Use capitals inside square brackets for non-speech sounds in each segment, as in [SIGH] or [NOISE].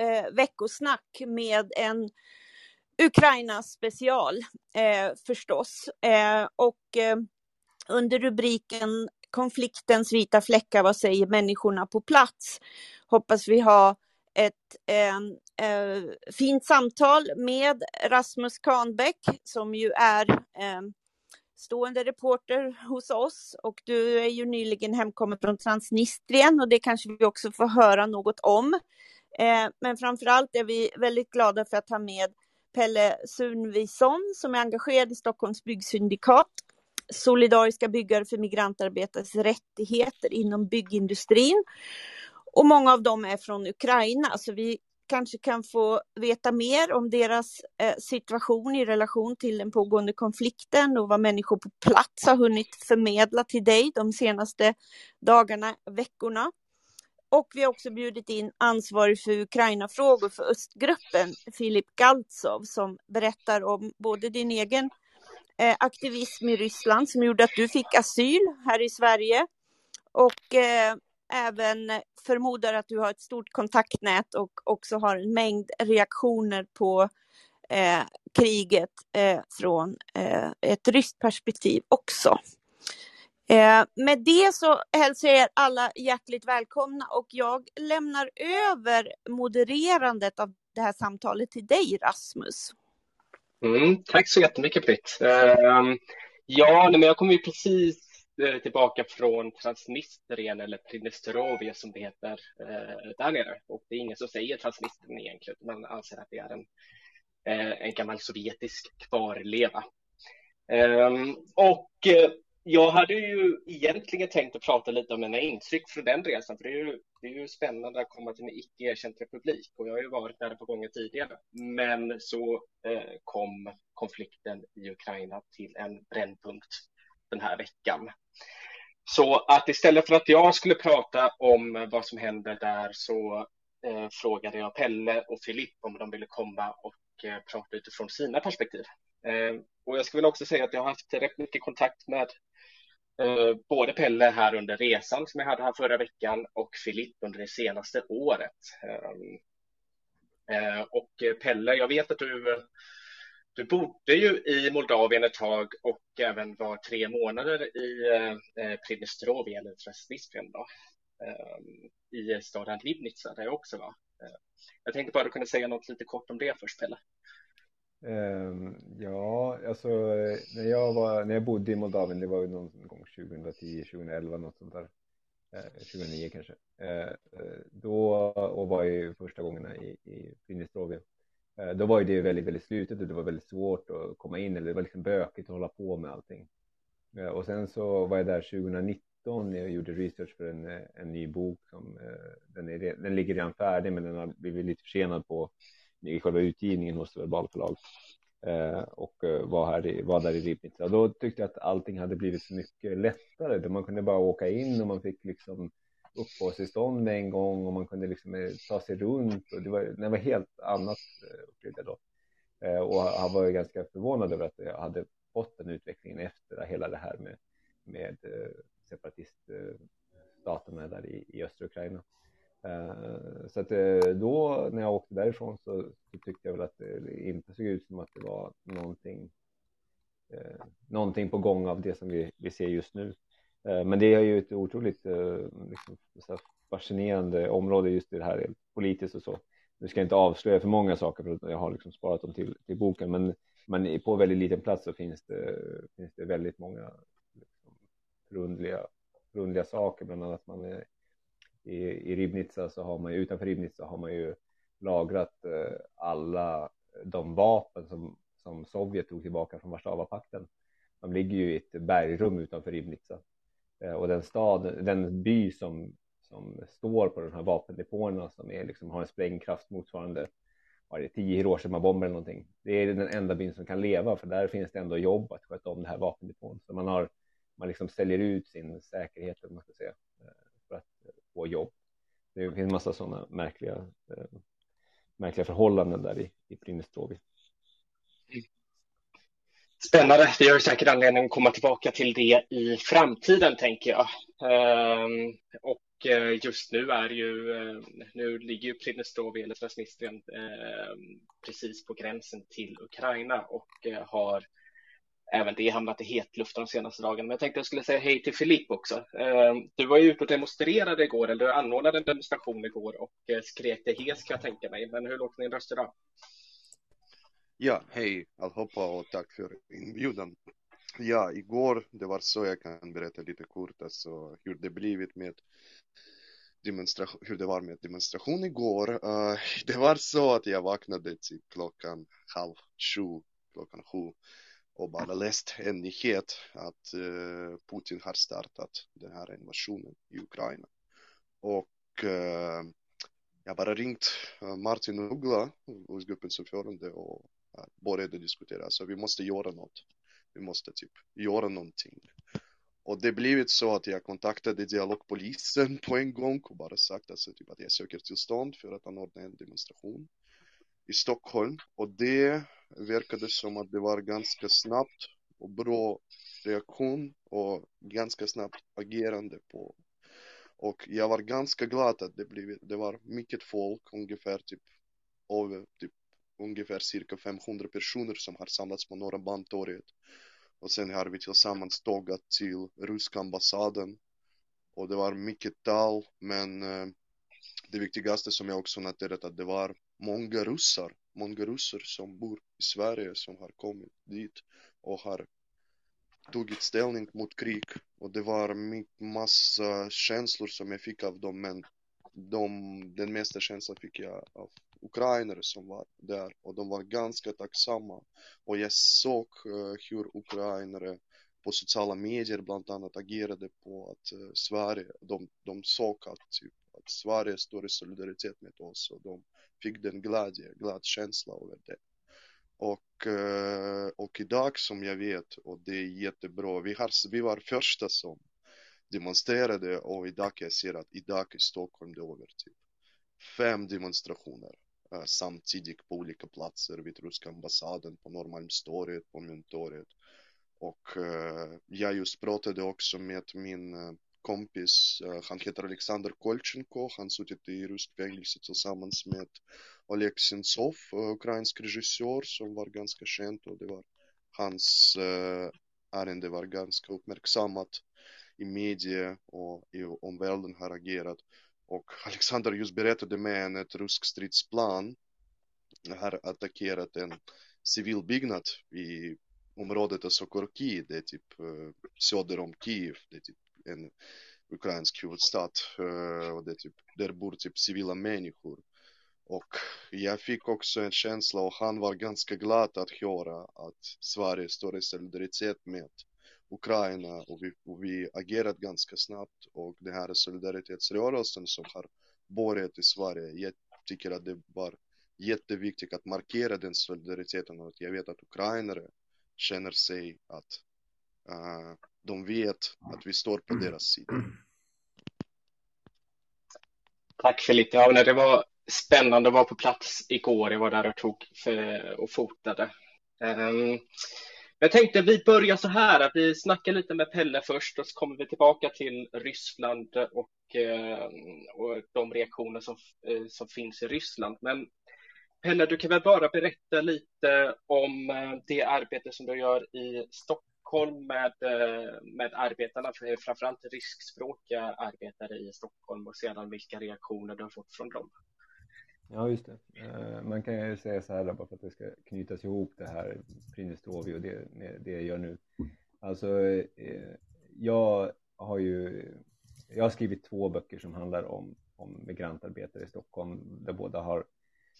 eh, veckosnack med en Ukraina special eh, förstås. Eh, och eh, under rubriken konfliktens vita fläckar, vad säger människorna på plats? Hoppas vi ha ett eh, eh, fint samtal med Rasmus Kahnbäck som ju är eh, stående reporter hos oss och du är ju nyligen hemkommen från Transnistrien och det kanske vi också får höra något om. Eh, men framförallt är vi väldigt glada för att ha med Pelle Sunvison, som är engagerad i Stockholms byggsyndikat solidariska byggare för migrantarbetares rättigheter inom byggindustrin. Och många av dem är från Ukraina, så vi kanske kan få veta mer om deras eh, situation i relation till den pågående konflikten och vad människor på plats har hunnit förmedla till dig de senaste dagarna, veckorna. Och vi har också bjudit in ansvarig för Ukraina-frågor för östgruppen, Filip Galtsov, som berättar om både din egen eh, aktivism i Ryssland som gjorde att du fick asyl här i Sverige och eh, även förmodar att du har ett stort kontaktnät och också har en mängd reaktioner på eh, kriget eh, från eh, ett ryskt perspektiv också. Eh, med det så hälsar jag er alla hjärtligt välkomna och jag lämnar över modererandet av det här samtalet till dig Rasmus. Mm, tack så jättemycket Britt. Ehm, ja, men jag kommer ju precis eh, tillbaka från Transnistrien eller Pridnestrovje som det heter eh, där nere. Och det är ingen som säger Transnistrien egentligen, man anser att det är en, eh, en gammal sovjetisk kvarleva. Ehm, och jag hade ju egentligen tänkt att prata lite om mina intryck från den resan, för det är ju, det är ju spännande att komma till en icke erkänd republik och jag har ju varit där ett par gånger tidigare. Men så eh, kom konflikten i Ukraina till en brännpunkt den här veckan. Så att istället för att jag skulle prata om vad som händer där så eh, frågade jag Pelle och Filip om de ville komma och eh, prata utifrån sina perspektiv. Eh, och jag skulle också säga att jag har haft rätt mycket kontakt med Eh, både Pelle här under resan som jag hade här förra veckan och Filipp under det senaste året. Ehm, eh, och eh, Pelle, jag vet att du, du bodde ju i Moldavien ett tag och även var tre månader i Pridnestrovje eller Transnistrien då, ehm, i staden Livnica där jag också var. Jag tänkte bara du kunde säga något lite kort om det först Pelle. Ehm, ja, alltså när jag, var, när jag bodde i Moldavien, det var ju någon gång 2010, 2011, något sånt där. Eh, 2009 kanske. Eh, eh, då, och var ju första gångerna i, i Pridnestrovje. Då var ju det väldigt, väldigt slutet och det var väldigt svårt att komma in, eller det var liksom bökigt att hålla på med allting. Och sen så var jag där 2019 när jag gjorde research för en, en ny bok som den, är, den ligger redan färdig men den har blivit lite försenad på i själva utgivningen hos Verbal förlag eh, och eh, var, här i, var där i Ribnica. Då tyckte jag att allting hade blivit så mycket lättare. Då man kunde bara åka in och man fick liksom uppehållstillstånd med en gång och man kunde liksom eh, ta sig runt och det var, det var helt annat eh, upplevde då. Och han var ju ganska förvånad över att jag hade fått den utvecklingen efter hela det här med, med separatiststaterna där i, i östra Ukraina. Eh, så att eh, då när jag åkte därifrån så, så, tyckte jag väl att det inte såg ut som att det var någonting, eh, någonting på gång av det som vi, vi ser just nu. Men det är ju ett otroligt liksom, fascinerande område just det här politiskt och så. Nu ska jag inte avslöja för många saker för jag har liksom sparat dem till, till boken men, men på väldigt liten plats så finns det, finns det väldigt många liksom, förundliga, förundliga saker, bland annat man är i, i Ribnica så har man ju utanför Ribnica har man ju lagrat eh, alla de vapen som, som Sovjet tog tillbaka från Warszawapakten. De ligger ju i ett bergrum utanför Ribnica eh, och den stad, den by som, som står på de här vapendepåerna som är, liksom, har en sprängkraft motsvarande var det, tio Hiroshima-bomber eller någonting. Det är den enda byn som kan leva för där finns det ändå jobb att sköta om det här vapendepån. Så man har, man liksom säljer ut sin säkerhet, om man ska säga, eh, och jobb. Det finns en massa sådana märkliga, eh, märkliga förhållanden där i, i Prinnestrovi. Spännande. Vi har säkert anledning att komma tillbaka till det i framtiden, tänker jag. Ehm, och eh, just nu är ju, eh, nu ligger ju Pridnestrovje eller Transnistrien ehm, precis på gränsen till Ukraina och eh, har även det hamnat i hetluften de senaste dagarna. Men jag tänkte jag skulle säga hej till Filip också. Ehm, du var ju ute och demonstrerade igår, eller du anordnade en demonstration igår och eh, skrek det hes kan jag tänka mig. Men hur låter din röst idag? Ja, hej allihopa och tack för inbjudan. Ja, igår, det var så jag kan berätta lite kort, alltså hur det blivit med demonstration, hur det var med demonstration igår. Uh, det var så att jag vaknade till klockan halv sju, klockan sju och bara läst en nyhet att eh, Putin har startat den här invasionen i Ukraina. Och eh, jag bara ringt eh, Martin Uggla, gruppens ordförande och började diskutera, så vi måste göra något vi måste typ göra någonting. Och det blivit så att jag kontaktade dialogpolisen på en gång och bara sagt alltså, typ, att jag söker tillstånd för att anordna en demonstration i Stockholm. Och det verkade som att det var ganska snabbt och bra reaktion och ganska snabbt agerande på. Och jag var ganska glad att det blivit, det var mycket folk, ungefär typ över typ ungefär cirka 500 personer som har samlats på Norra Bantorget. Och sen har vi tillsammans tågat till ryska ambassaden. Och det var mycket tal, men eh, det viktigaste som jag också noterat att det var många ryssar, många ryssar som bor i Sverige som har kommit dit och har tagit ställning mot krig. Och det var massa känslor som jag fick av dem men de, den mesta känslan fick jag av ukrainare som var där. Och de var ganska tacksamma. Och jag såg uh, hur ukrainare på sociala medier bland annat agerade på att uh, Sverige, de, de såg att, typ, att Sverige står i solidaritet med oss och de fick den glädje, glad känsla över det. Och, eh, och idag som jag vet, och det är jättebra, vi, har, vi var första som demonstrerade och idag jag ser att idag i Stockholm det är över typ fem demonstrationer eh, samtidigt på olika platser vid ryska ambassaden, på Norrmalmstorget, på Mynttorget. Och eh, jag just pratade också med min kompis, han heter Alexander Kolchenko, han suttit i rysk fängelse tillsammans med Oleg Sentsov, ukrainsk regissör som var ganska känd och det var hans ärende var ganska uppmärksammat i media och i omvärlden har agerat. Och Alexander just berättade med en ett rysk stridsplan har attackerat en civil byggnad i området Sokorki, det är typ söder om Kiev, det är typ en ukrainsk huvudstad eh, och det typ, där bor typ civila människor. Och jag fick också en känsla och han var ganska glad att höra att Sverige står i solidaritet med Ukraina och vi, och vi agerat ganska snabbt och den här solidaritetsrörelsen som har börjat i Sverige, jag tycker att det var jätteviktigt att markera den solidariteten och jag vet att ukrainare känner sig att uh, de vet att vi står på deras sida. Tack Filip. Ja, det var spännande att vara på plats igår. Jag var där och tog eh, och fotade. Ehm, jag tänkte vi börjar så här att vi snackar lite med Pelle först och så kommer vi tillbaka till Ryssland och, ehm, och de reaktioner som, eh, som finns i Ryssland. Men Pelle, du kan väl bara berätta lite om eh, det arbete som du gör i Stockholm med, eh, med arbetarna, framförallt ryskspråkiga arbetare i Stockholm och sedan vilka reaktioner du har fått från dem. Ja, just det. Eh, man kan ju säga så här bara för att det ska knytas ihop det här Prinnestovi och det, med det jag gör nu. Alltså, eh, jag har ju jag har skrivit två böcker som handlar om, om migrantarbetare i Stockholm där båda har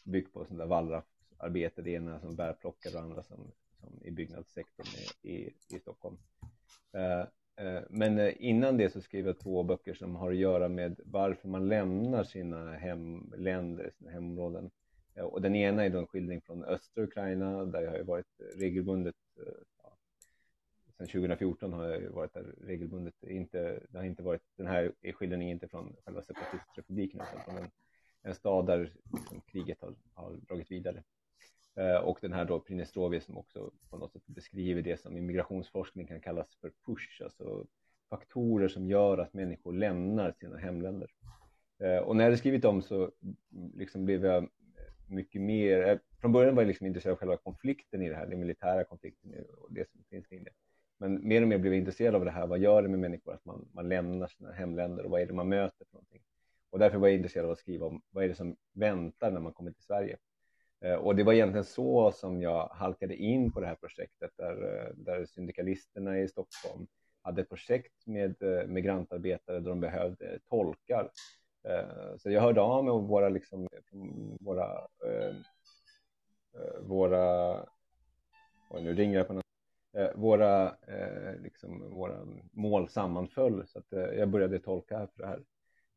byggt på sånt där wallraffarbete, det ena som bärplockare och andra som, liksom, i byggnadssektorn i, i Stockholm. Eh, eh men eh, innan det så skrev jag två böcker som har att göra med varför man lämnar sina hemländer, sina hemområden. Eh, och den ena är då en skildring från östra Ukraina där jag har varit regelbundet, ja, sedan 2014 har jag varit där regelbundet. Inte, det har inte varit, den här skildringen är inte från själva separatistrepubliken utan från en, en stad där liksom, kriget har, har dragit vidare. Eh, och den här då Prinestrovie som också på något sätt beskriver det som i migrationsforskning kan kallas för push, alltså faktorer som gör att människor lämnar sina hemländer. Eh, och när jag hade skrivit om så mm, liksom blev jag eh, mycket mer, från början var jag liksom intresserad av själva konflikten i det här, den militära konflikten och det som finns kring det. Men mer och mer blev jag intresserad av det här, vad gör det med människor att man, man lämnar sina hemländer och vad är det man möter för någonting? Och därför var jag intresserad av att skriva om vad är det som väntar när man kommer till Sverige. Eh, och det var egentligen så som jag halkade in på det här projektet där, eh, där syndikalisterna i Stockholm hade ett projekt med eh, migrantarbetare där de behövde tolkar så jag hörde av mig och våra, liksom, mm, våra, våra, och nu ringer jag på något, våra, liksom, våra mål sammanföll så att jag började tolka för det här,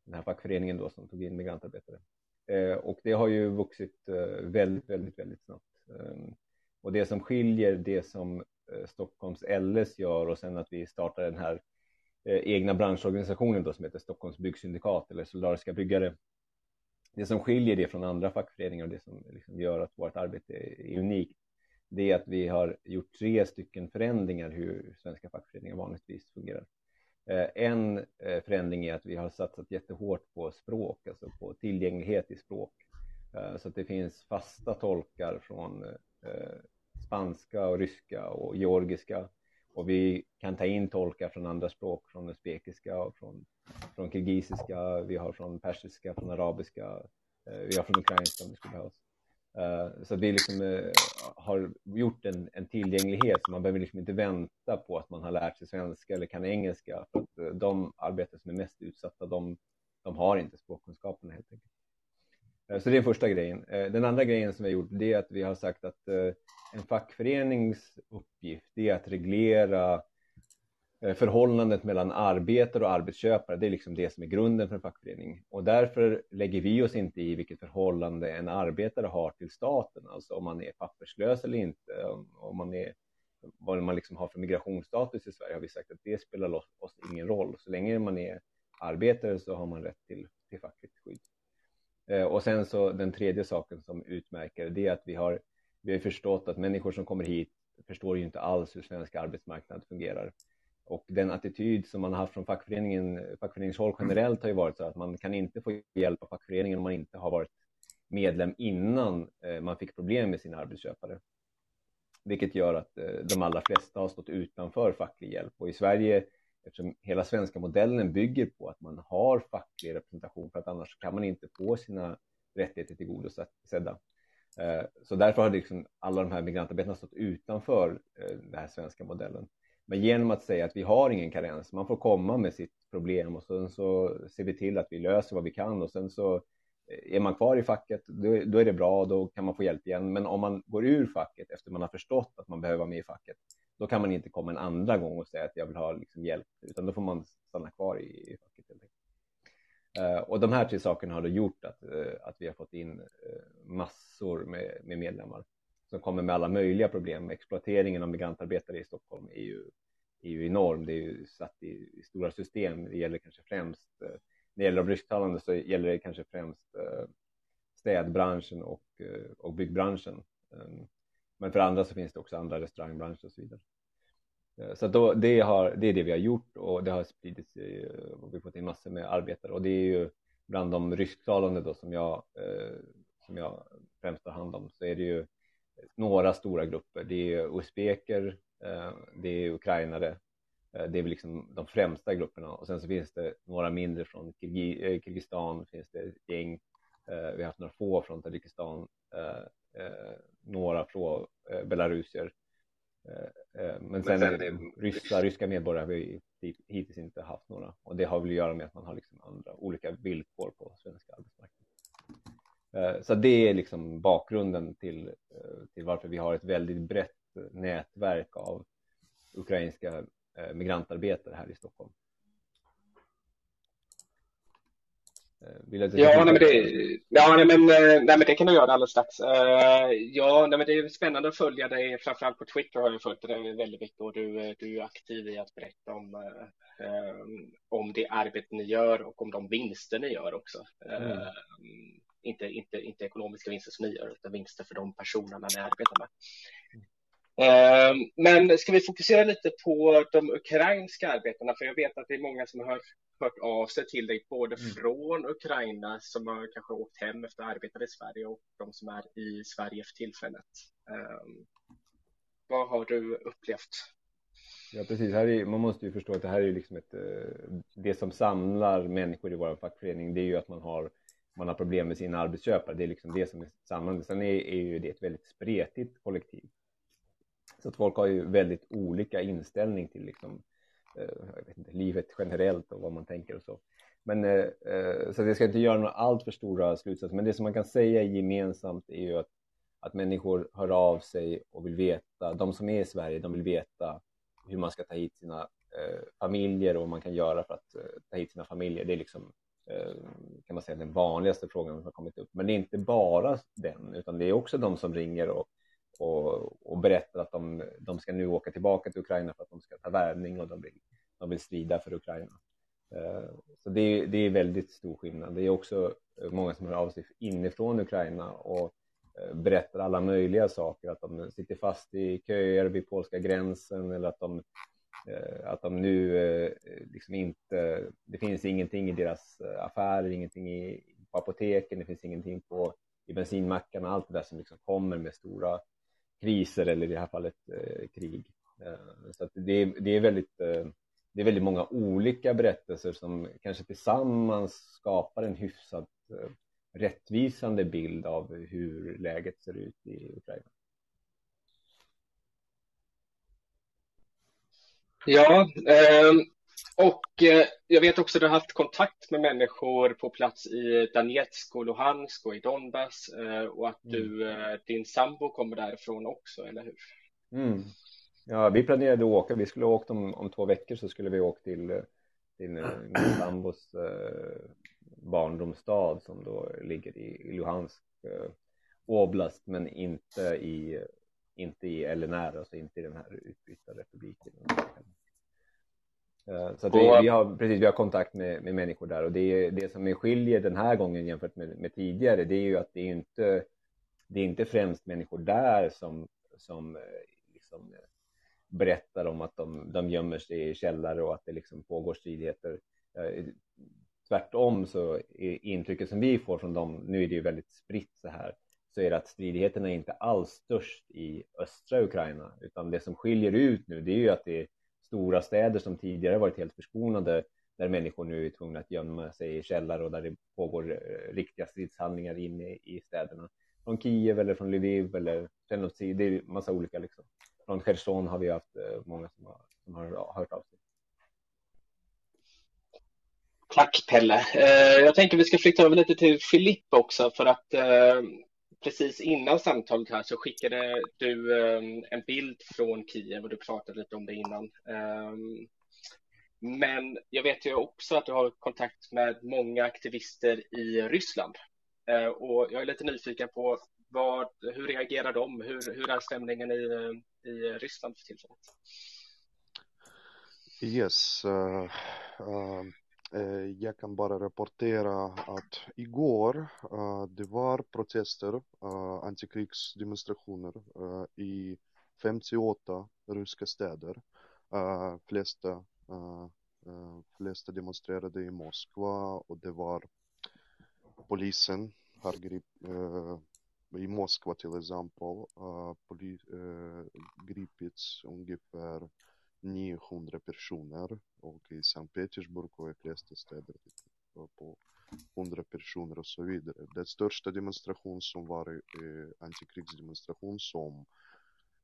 den här fackföreningen då som tog in migrantarbetare. Eh, och det har ju vuxit eh, väldigt, väldigt, väldigt snabbt. Ehm, och det som skiljer det som eh, Stockholms LS gör och sen att vi startar den här egna branschorganisationen då, som heter Stockholms byggsyndikat eller Solidariska byggare. Det som skiljer det från andra fackföreningar och det som liksom gör att vårt arbete är unikt, det är att vi har gjort tre stycken förändringar hur svenska fackföreningar vanligtvis fungerar. Eh, en eh, förändring är att vi har satsat jättehårt på språk, alltså på tillgänglighet i språk. Eh, så att det finns fasta tolkar från spanska och ryska och georgiska och vi kan ta in tolkar från andra språk, från uzbekiska och från, från kirgisiska, vi har från persiska, från arabiska, vi har från ukrainska om det skulle behövas. Eh, så vi liksom, eh, har gjort en, en, tillgänglighet, så man behöver liksom inte vänta på att man har lärt sig svenska eller kan engelska, för att eh, de arbetare som är mest utsatta, de, de har inte språkkunskaperna helt enkelt. Så det är den första grejen. Den andra grejen som vi har gjort det är att vi har sagt att en fackförenings uppgift är att reglera Eh, förhållandet mellan arbetare och arbetsköpare. Det är liksom det som är grunden för en fackförening. Och därför lägger vi oss inte i vilket förhållande en arbetare har till staten, alltså om man är papperslös eller inte, om man är, vad man liksom har för migrationsstatus i Sverige har vi sagt att det spelar oss ingen roll. Så länge man är arbetare så har man rätt till, till fackligt skydd. Eh, och sen så den tredje saken som utmärker det är att vi har, vi har förstått att människor som kommer hit förstår ju inte alls hur svensk arbetsmarknad fungerar. Och den attityd som man har haft från fackföreningen, fackföreningshåll generellt har ju varit så att man kan inte få hjälp av fackföreningen om man inte har varit medlem innan eh, man fick problem med sina arbetsköpare. Vilket gör att eh, de allra flesta har stått utanför facklig hjälp. Och i Sverige eftersom hela svenska modellen bygger på att man har facklig representation för att annars kan man inte få sina rättigheter tillgodosedda. Eh, så därför har liksom alla de här migrantarbetarna stått utanför den här svenska modellen. Men genom att säga att vi har ingen karens, man får komma med sitt problem och sen så ser vi till att vi löser vad vi kan och sen så eh, är man kvar i facket, då, då är det bra, då kan man få hjälp igen. Men om man går ur facket efter man har förstått att man behöver vara med i facket, då kan man inte komma en andra gång och säga att jag vill ha liksom hjälp, utan då får man stanna kvar i, i facket. Eh, och de här tre sakerna har då gjort att, eh, att vi har fått in massor med, med, medlemmar som kommer med alla möjliga problem. Exploateringen av migrantarbetare i Stockholm är ju, är ju enorm. Det är ju satt i, i stora system. Det gäller kanske främst, när det gäller de rysktalande så gäller det kanske främst eh, städbranschen och, eh, och byggbranschen. Ehm, men för andra så finns det också andra restaurangbranscher och så vidare. Eh, så då, det, har, det är det vi har gjort och det har spridit sig och vi har fått in massor med arbetare och det är ju bland de rysktalande då som jag, som jag främst tar hand om så är det ju några stora grupper. Det är uzbeker, eh, det är ukrainare, det är väl liksom de främsta grupperna och sen så finns det några mindre från Kirgizistan, finns det ett gäng, vi har haft några få från Tadzjikistan Eh, några från eh, belarusier. Eh, men sen, Men sen ryssa, ryska medborgare har vi hittills inte haft några och det har väl att göra med att man har liksom andra olika villkor på svenska arbetsmarknaden. Så det är liksom bakgrunden till, till varför vi har ett väldigt brett nätverk av ukrainska migrantarbetare här i Stockholm. Eh, ja, nej, men det, ja nej, men, eh, nej, men det kan du göra alldeles strax. Ja, nej, men det är spännande att följa dig, framförallt på Twitter har jag följt dig väldigt mycket och du, du är aktiv i att berätta om, om det arbete ni gör och om de vinster ni gör också. Mm. Inte, inte, inte ekonomiska vinster som ni gör, utan vinster för de personerna ni arbetar med. Ehm, men ska vi fokusera lite på de ukrainska arbetarna? För jag vet att det är många som har hört av sig till dig, både mm. från Ukraina som har kanske åkt hem efter att ha arbetat i Sverige och de som är i Sverige för tillfället. Um, vad har du upplevt? Ja, precis. Här är, man måste ju förstå att det här är liksom ett, eh, det som samlar människor i vår fackförening, det är ju att man har, man har problem med sina arbetsköpare. Det är liksom det som är samlande. Sen är, är ju det ett väldigt spretigt kollektiv. Så att folk har ju väldigt olika inställning till liksom, eh, jag vet inte, livet generellt och vad man tänker och så. Men, eh, eh så jag ska inte göra några alltför stora slutsatser, men det som man kan säga gemensamt är ju att, att människor hör av sig och vill veta, de som är i Sverige, de vill veta hur man ska ta hit sina eh, familjer och vad man kan göra för att eh, ta hit sina familjer. Det är liksom Eh, kan man säga den vanligaste frågan som har kommit upp. Men det är inte bara den, utan det är också de som ringer och, och, och berättar att de, de ska nu åka tillbaka till Ukraina för att de ska ta värvning och de vill, de vill strida för Ukraina. Eh, så det är, det är väldigt stor skillnad. Det är också många som hör av sig inifrån Ukraina och eh, berättar alla möjliga saker, att de sitter fast i köer vid polska gränsen eller att de, Eh, att de nu eh, liksom inte, det finns ingenting i deras eh, affärer, ingenting i, på apoteken, det finns ingenting på, i bensinmackarna, allt det där som liksom kommer med stora kriser eller i det här fallet krig. Så det, det, är väldigt, det är väldigt många olika berättelser som kanske tillsammans skapar en hyfsat rättvisande bild av hur läget ser ut i Ukraina. Ja, ehm, och eh, jag vet också att du har haft kontakt med människor på plats i Donetsk och Luhansk och i Donbass eh, och att du, mm. Eh, din sambo kommer därifrån också, eller hur? Mm. Ja, vi planerade att åka, vi skulle ha åkt om, om två veckor så skulle vi åka till, till min [CLEARS THROAT] sambos barndomsstad som då ligger i Luhansk oblast men inte i, inte i LNR, alltså inte i den här utbytta republiken. Eh, så vi, vi, har, precis, vi har kontakt med, med människor där. Och det, det som skiljer den här gången jämfört med, med tidigare det är ju att det är inte det är inte främst människor där som, som eh, liksom berättar om att de, de gömmer sig i källare och att det liksom pågår stridigheter. Tvärtom så är intrycket som vi får från dem, nu är det ju väldigt spritt så här, så är det att stridigheterna är inte alls störst i östra Ukraina, utan det som skiljer ut nu, det är ju att det är stora städer som tidigare varit helt förskonade, där människor nu är tvungna att gömma sig i källare och där det pågår eh, riktiga stridshandlingar inne i städerna. Från Kiev eller från Lviv eller Tjernobyl, det är massa olika liksom. Från Cherson har vi haft eh, många som har, som har hört av sig. Tack Pelle. Eh, jag tänker vi ska flytta över lite till Filippa också för att precis innan samtalet här så skickade du ehm, en bild från Kiev och du pratade lite om det innan. Ehm, men jag vet ju också att du har kontakt med många aktivister i Ryssland ehm, och jag är lite nyfiken på vad, hur reagerar de? Hur, hur är stämningen i, i Ryssland för tillfället? Yes. Uh, um... Eh, jag kan bara rapportera att igår eh, det var protester, eh, antikrigsdemonstrationer eh, i 58 ryska städer. Uh, flesta, flesta demonstrerade i Moskva och det var polisen har grip, i Moskva till exempel poli, gripits ungefär 900 personer och i Sankt Petersburg och i flesta städer typ, på 100 personer och så vidare. Den största demonstration som var eh, antikrigsdemonstration som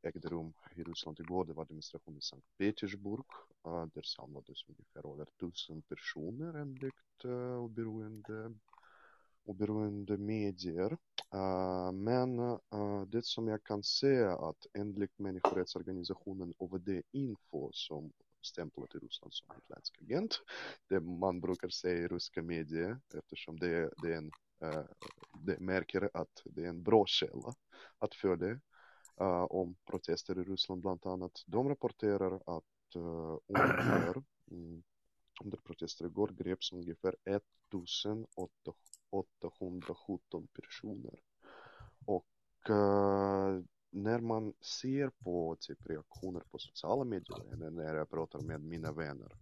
ägde rum i Ryssland igår, det var demonstration i Sankt Petersburg. Eh, där samlades ungefär över tusen personer enligt eh, oberoende, oberoende medier. Uh, men uh, det som jag kan säga att enligt människorättsorganisationen OVD Info som stämplat i Ryssland som utländsk agent, det man brukar säga i ryska medier eftersom det, det är en uh, det märker att det är en bra källa att följa eh, om protester i Ryssland bland annat. De rapporterar att uh, under, [CLEARS THROAT] mm, under protester igår greps ungefär 1800 personer. Och uh, när man ser på typ reaktioner på sociala medier, eller när jag pratar med mina vänner,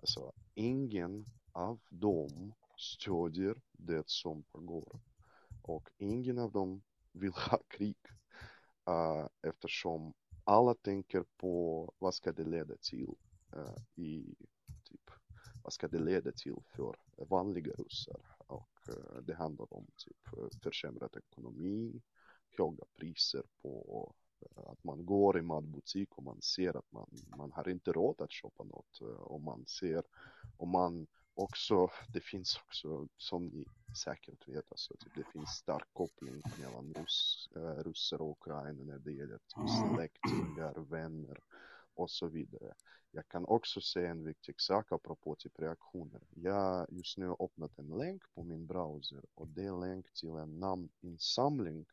alltså ingen av dem stödjer det som pågår. Och ingen av dem vill ha [LAUGHS] krig. Uh, eftersom alla tänker på vad ska det leda till uh, i typ, vad ska det leda till för vanliga ryssar? Och uh, det handlar om typ försämrad ekonomi, höga priser på att man går i matbutik och man ser att man, man har inte råd att köpa något och man ser och man också, det finns också, som ni säkert vet, alltså, typ, det finns stark koppling mellan Rus, äh, ryssar och Ukraina när det gäller typ, släktingar, vänner och så vidare. Jag kan också säga en viktig sak apropå typ reaktioner. Jag just nu öppnat en länk på min browser och det är länk till en namninsamling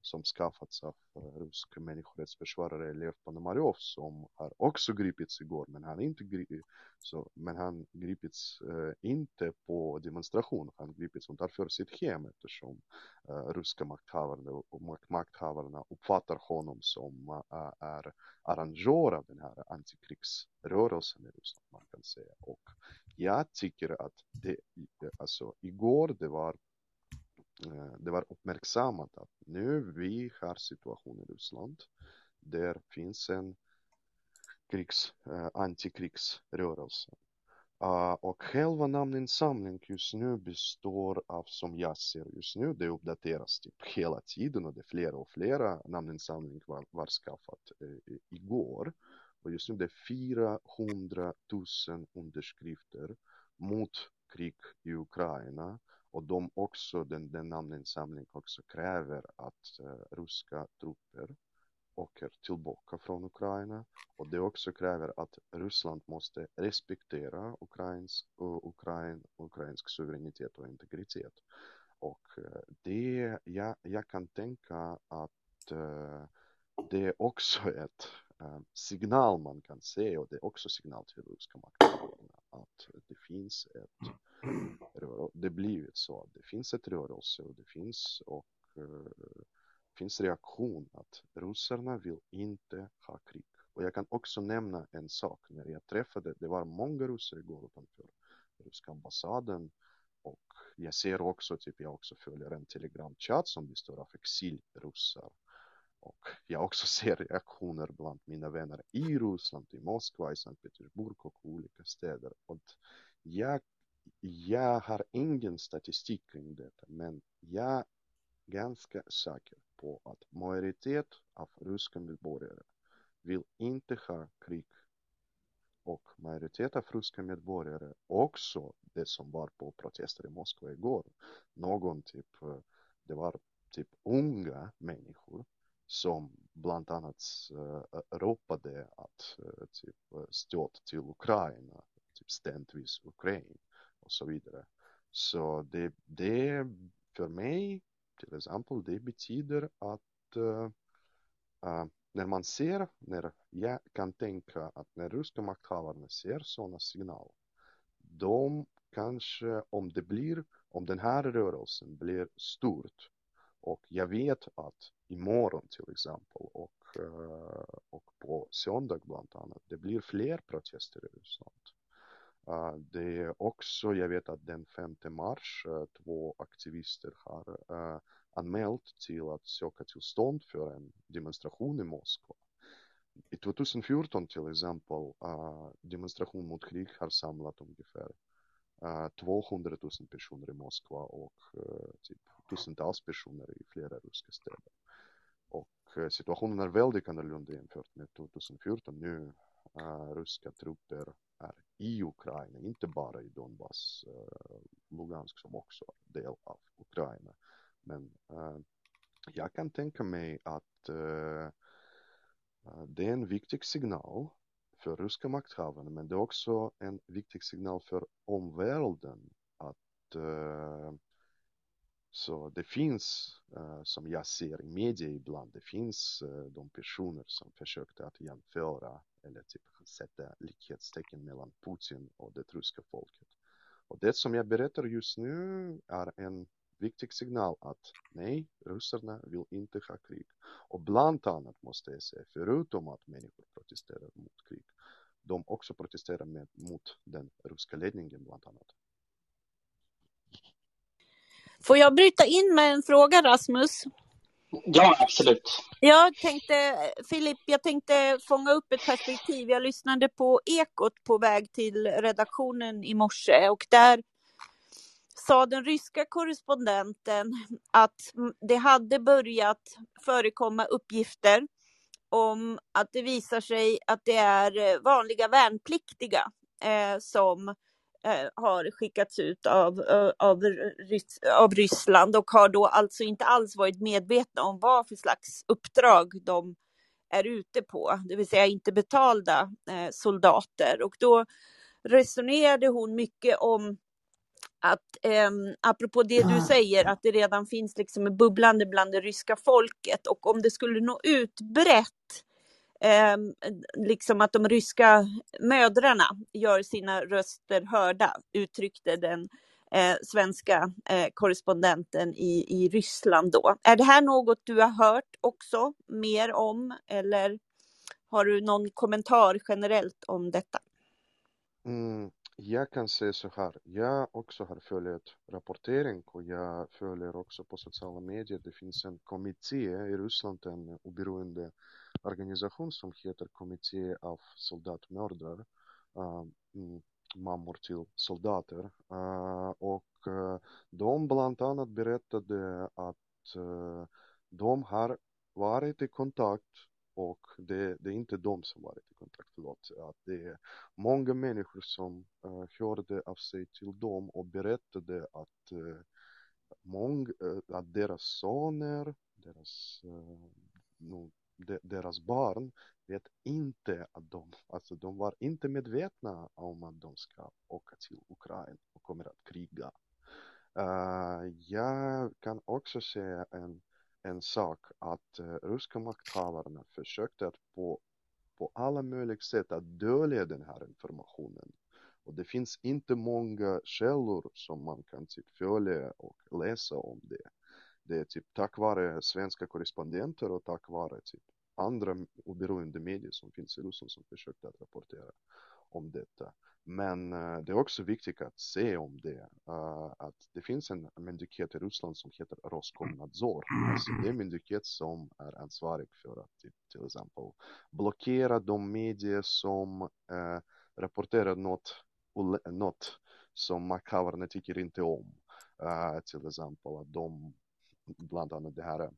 som skaffats av eh, ryska rysk människorättsförsvarare Lev Ponomarev som har också gripits igår men han inte gri... så, men han gripits eh, inte på demonstration, han gripits utanför sitt hem eftersom eh, ryska makthavarna makthavarna uppfattar honom som eh, är arrangör av den här antikrigsrörelsen i Ryssland man kan säga. Och jag tycker att det, alltså igår det var Eh, det var uppmärksammat att nu vi har situationen i Ryssland där finns en krigs, eh, antikrigsrörelse. Uh, och själva namninsamlingen just nu består av, som jag ser just nu, det uppdateras typ hela tiden och det är flera och flera namninsamling var, var skaffat eh, igår. Och just nu det är 400 000 underskrifter mot krig i Ukraina och de också, den, den namninsamlingen också kräver att eh, ryska trupper åker tillbaka från Ukraina och det också kräver att Ryssland måste respektera ukrainsk, uh, Ukrain, ukrainsk suveränitet och integritet. Och eh, det, jag, jag kan tänka att uh, det är också ett signal man kan se och det är också signal till ryska makten att det finns ett det blivit så. Att det finns ett rörelse och det finns och uh, finns reaktion att ryssarna vill inte ha krig. Och jag kan också nämna en sak. När jag träffade, det var många ryssar igår utanför ryska ambassaden. Och jag ser också, typ jag också följer en telegramchat som består av exilryssar och jag också [LAUGHS] ser reaktioner bland mina vänner i Ryssland, i Moskva, i Sankt Petersburg och olika städer. Och jag jag har ingen statistik kring detta, men jag är ganska säker på att majoritet av ryska medborgare vill inte ha krig. Och majoritet av ryska medborgare också det som var på protester i Moskva igår. Någon typ, eh, det var typ unga människor som bland annat uh, ropade att uh, typ stöd till Ukraina, typ ständvis Ukraina och så vidare. Så det, det för mig till exempel, det betyder att uh, uh, när man ser, när jag kan tänka att när ryska makthavarna ser sådana signaler, de kanske, om det blir, om den här rörelsen blir stort och jag vet att imorgon till exempel och, uh, och på söndag bland annat, det blir fler protester i Ryssland. Uh, det är också, jag vet att den 5 mars uh, två aktivister har uh, anmält till att söka tillstånd för en demonstration i Moskva. I 2014 till exempel, eh, demonstration mot krig har samlat ungefär 200 000 personer i Moskva och typ tusentals personer i flera ryska städer. Och situationen är väldigt annorlunda jämfört med 2014. Nu ryska trupper i Ukraina, inte bara i Donbass, uh, Lugansk som också är del av Ukraina. Men eh, jag kan tänka mig att eh, det är en viktig signal för ryska makthavarna, men det är också en viktig signal för omvärlden att så det finns, som jag ser i media ibland, det finns de personer som försökte att jämföra eller typ sätta likhetstecken mellan Putin och det ryska folket. Och det som jag berättar just nu är en viktig signal att nej, ryssarna vill inte ha krig. Och bland annat måste jag säga, förutom att människor protesterar mot krig, de också protesterar med, mot den ryska ledningen bland annat. Får jag bryta in med en fråga Rasmus? Ja, absolut. Jag tänkte, Filip, jag tänkte fånga upp ett perspektiv. Jag lyssnade på Ekot på väg till redaktionen i morse och där sa den ryska korrespondenten att det hade börjat förekomma uppgifter om att det visar sig att det är vanliga värnpliktiga eh, som Eh, Eh, har skickats ut av, av, av Ryssland och har då alltså inte alls varit medvetna om vad för slags uppdrag de är ute på, det vill säga inte betalda eh, soldater. Och då resonerade hon mycket om att, eh, apropå det du säger, att det redan finns liksom en bubblande bland det ryska folket och om det skulle nå ut brett eh, liksom att de ryska mödrarna gör sina röster hörda, uttryckte den eh, svenska eh, korrespondenten i, i Ryssland då. Är det här något du har hört också mer om eller har du någon kommentar generellt om detta? Mm, jag kan säga så här, jag också har följt rapportering och jag följer också på sociala medier. Det finns en kommitté i Ryssland, en oberoende organisation som heter Kommitté av soldatmördare, mammor till soldater. Och de bland annat berättade att de har varit i kontakt och det, det, är inte de som varit i kontakt, förlåt, att det är många människor som uh, hörde av sig till dem och berättade att, uh, mång, uh, att deras söner, deras uh, de, deras barn vet inte att de, alltså de var inte medvetna om att de ska åka till Ukraina och kommer att kriga. Uh, jag kan också säga en, en sak att uh, ryska makthavarna försökte att på, på alla möjliga sätt att dölja den här informationen. Och det finns inte många källor som man kan typ följa och läsa om det. Det är typ tack vare svenska korrespondenter och tack vare typ andra oberoende medier som finns i Ryssland som försökte att rapportera om detta. Men uh, det är också viktigt att se om det, uh, att det finns en myndighet i Ryssland som heter Roskomnadzor. Alltså det är en myndighet som är ansvarig för att till, till exempel blockera de medier som uh, rapporterar något, något som makthavarna tycker inte om. till exempel att de, bland annat det här eh,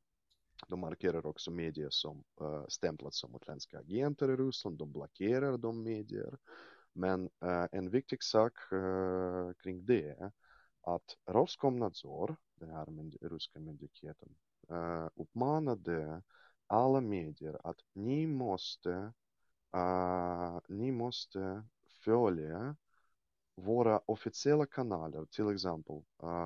de markerar också medier som eh, uh, stämplats som utländska agenter i Ryssland. De blockerar de medier. Men uh, en viktig sak uh, kring det är att Roskomnadzor, den här mynd ryska myndigheten, uh, uppmanade alla medier att ni måste, ni måste följa våra officiella kanaler, till exempel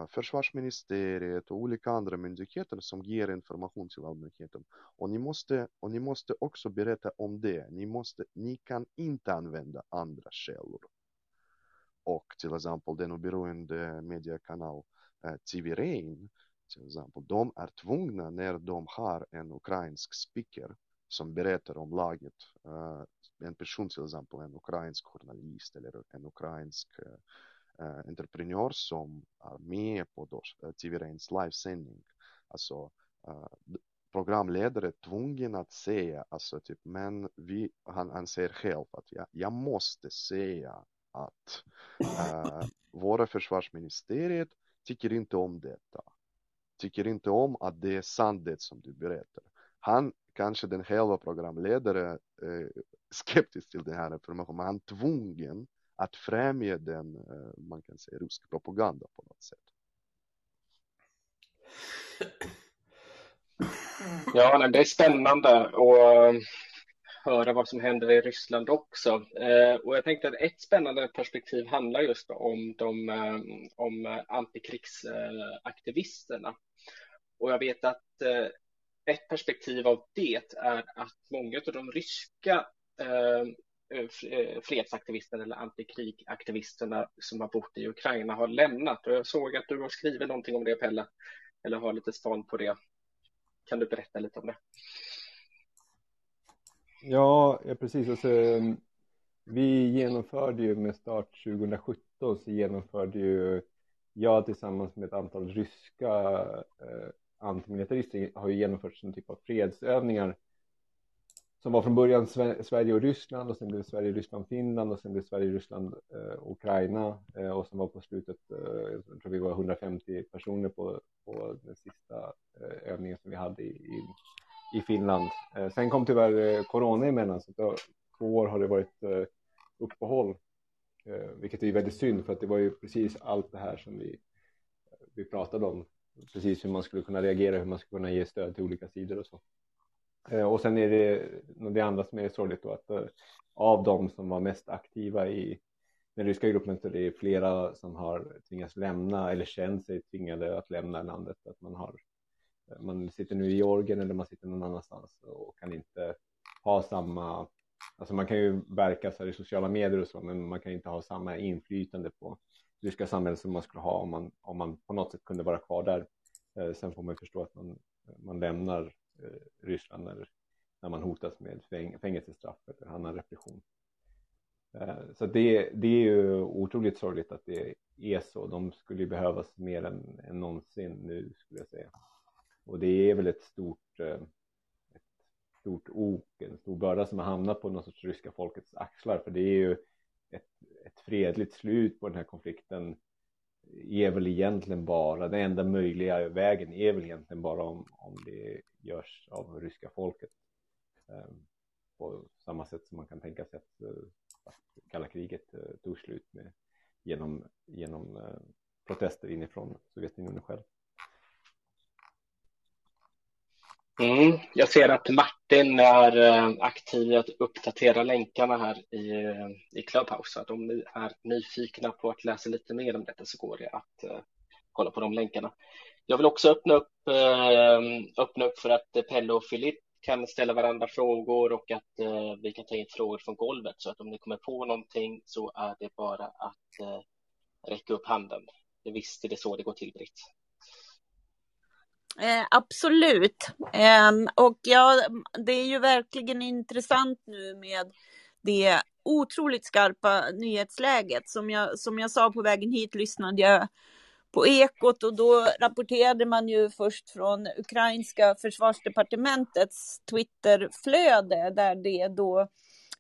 försvarsministeriet och olika andra myndigheter som ger information till allmänheten. Och ni måste, och ni måste också berätta om det. Ni, måste, ni kan inte använda andra källor. Och till exempel den oberoende mediekanal TV Rain, till exempel, de är tvungna när de har en ukrainsk speaker som berättar om laget. Uh, en person till exempel, en ukrainsk journalist eller en ukrainsk uh, entreprenör som är med på uh, TV Rains livesändning. Alltså uh, programledare tvungen att säga, alltså typ, men vi, han, han säger själv att jag, jag måste säga att uh, våra försvarsministeriet tycker inte om detta. Tycker inte om att det är sant det som du berättar. Han kanske den själva programledare eh, [LAUGHS] skeptisk till den här informationen, men han är tvungen att främja den, eh, man kan säga, rysk propaganda på något sätt. Ja, det är spännande att eh, höra vad som händer i Ryssland också. Eh, och jag tänkte att ett spännande perspektiv handlar just om de eh, om antikrigsaktivisterna. Och jag vet att eh, ett perspektiv av det är att många av de ryska ehm, eh, eh, fredsaktivisterna eller antikrigaktivisterna som har bott i Ukraina har lämnat. Och jag såg att du har skrivit någonting om det, Pelle, eller har lite stånd på det. Kan du berätta lite om det? Ja, precis. Alltså, ehm, vi genomförde ju med start 2017 så genomförde ju jag tillsammans med ett antal ryska eh, antimilitarister har ju genomfört en typ av fredsövningar som var från början Sverige och Ryssland och sen blev Sverige, Ryssland, Finland och sen blev Sverige, Ryssland, eh, Ukraina eh, och sen var på slutet, eh, jag tror vi var 150 personer på, på den sista eh, övningen som vi hade i, i, i Finland. Eh, sen kom tyvärr eh, corona emellan så då, två år har det varit eh, uppehåll, eh, vilket är väldigt synd för att det var ju precis allt det här som vi, vi pratade om, precis hur man skulle kunna reagera, hur man skulle kunna ge stöd till olika sidor och så. Eh, och sen är det det andra som är sorgligt då att eh, av de som var mest aktiva i den ryska gruppen så är det flera som har tvingats lämna eller känt sig tvingade att lämna landet. Att man, har, eh, man sitter nu i Georgien eller man sitter någon annanstans och kan inte ha samma, alltså man kan ju verka så här i sociala medier och så, men man kan inte ha samma inflytande på ryska samhället som man skulle ha om man, om man på något sätt kunde vara kvar där. Eh, sen får man förstå att man, man lämnar eh, Ryssland när, när man hotas med fängelsestraff eller annan repression. Eh, så det, det är ju otroligt sorgligt att det är så. De skulle behövas mer än, än någonsin nu skulle jag säga. Och det är väl ett stort, ett stort ok, en stor börda som har hamnat på någon sorts ryska folkets axlar. För det är ju ett, ett fredligt slut på den här konflikten är väl egentligen bara, den enda möjliga vägen är väl egentligen bara om, om det görs av ryska folket. Ehm, på samma sätt som man kan tänka sig att, eh, att kalla kriget eh, tog slut med, genom, genom eh, protester inifrån Sovjetunionen själv. Mm, jag ser att Martin är eh, aktiv i att uppdatera länkarna här i, eh, i Clubhouse. Så att om ni är nyfikna på att läsa lite mer om detta så går det att uh, kolla på de länkarna. Jag vill också öppna upp, uh, öppna upp för att Pelle och Filip kan ställa varandra frågor och att uh, vi kan ta in frågor från golvet. Så att om ni kommer på någonting så är det bara att räcka upp handen. Visst är det så det går till, Britt? Eh, absolut. Eh, och ja, det är ju verkligen intressant nu med det otroligt skarpa nyhetsläget. Som jag, som jag sa på vägen hit lyssnade jag på Ekot och då rapporterade man ju först från ukrainska försvarsdepartementets Twitterflöde där det då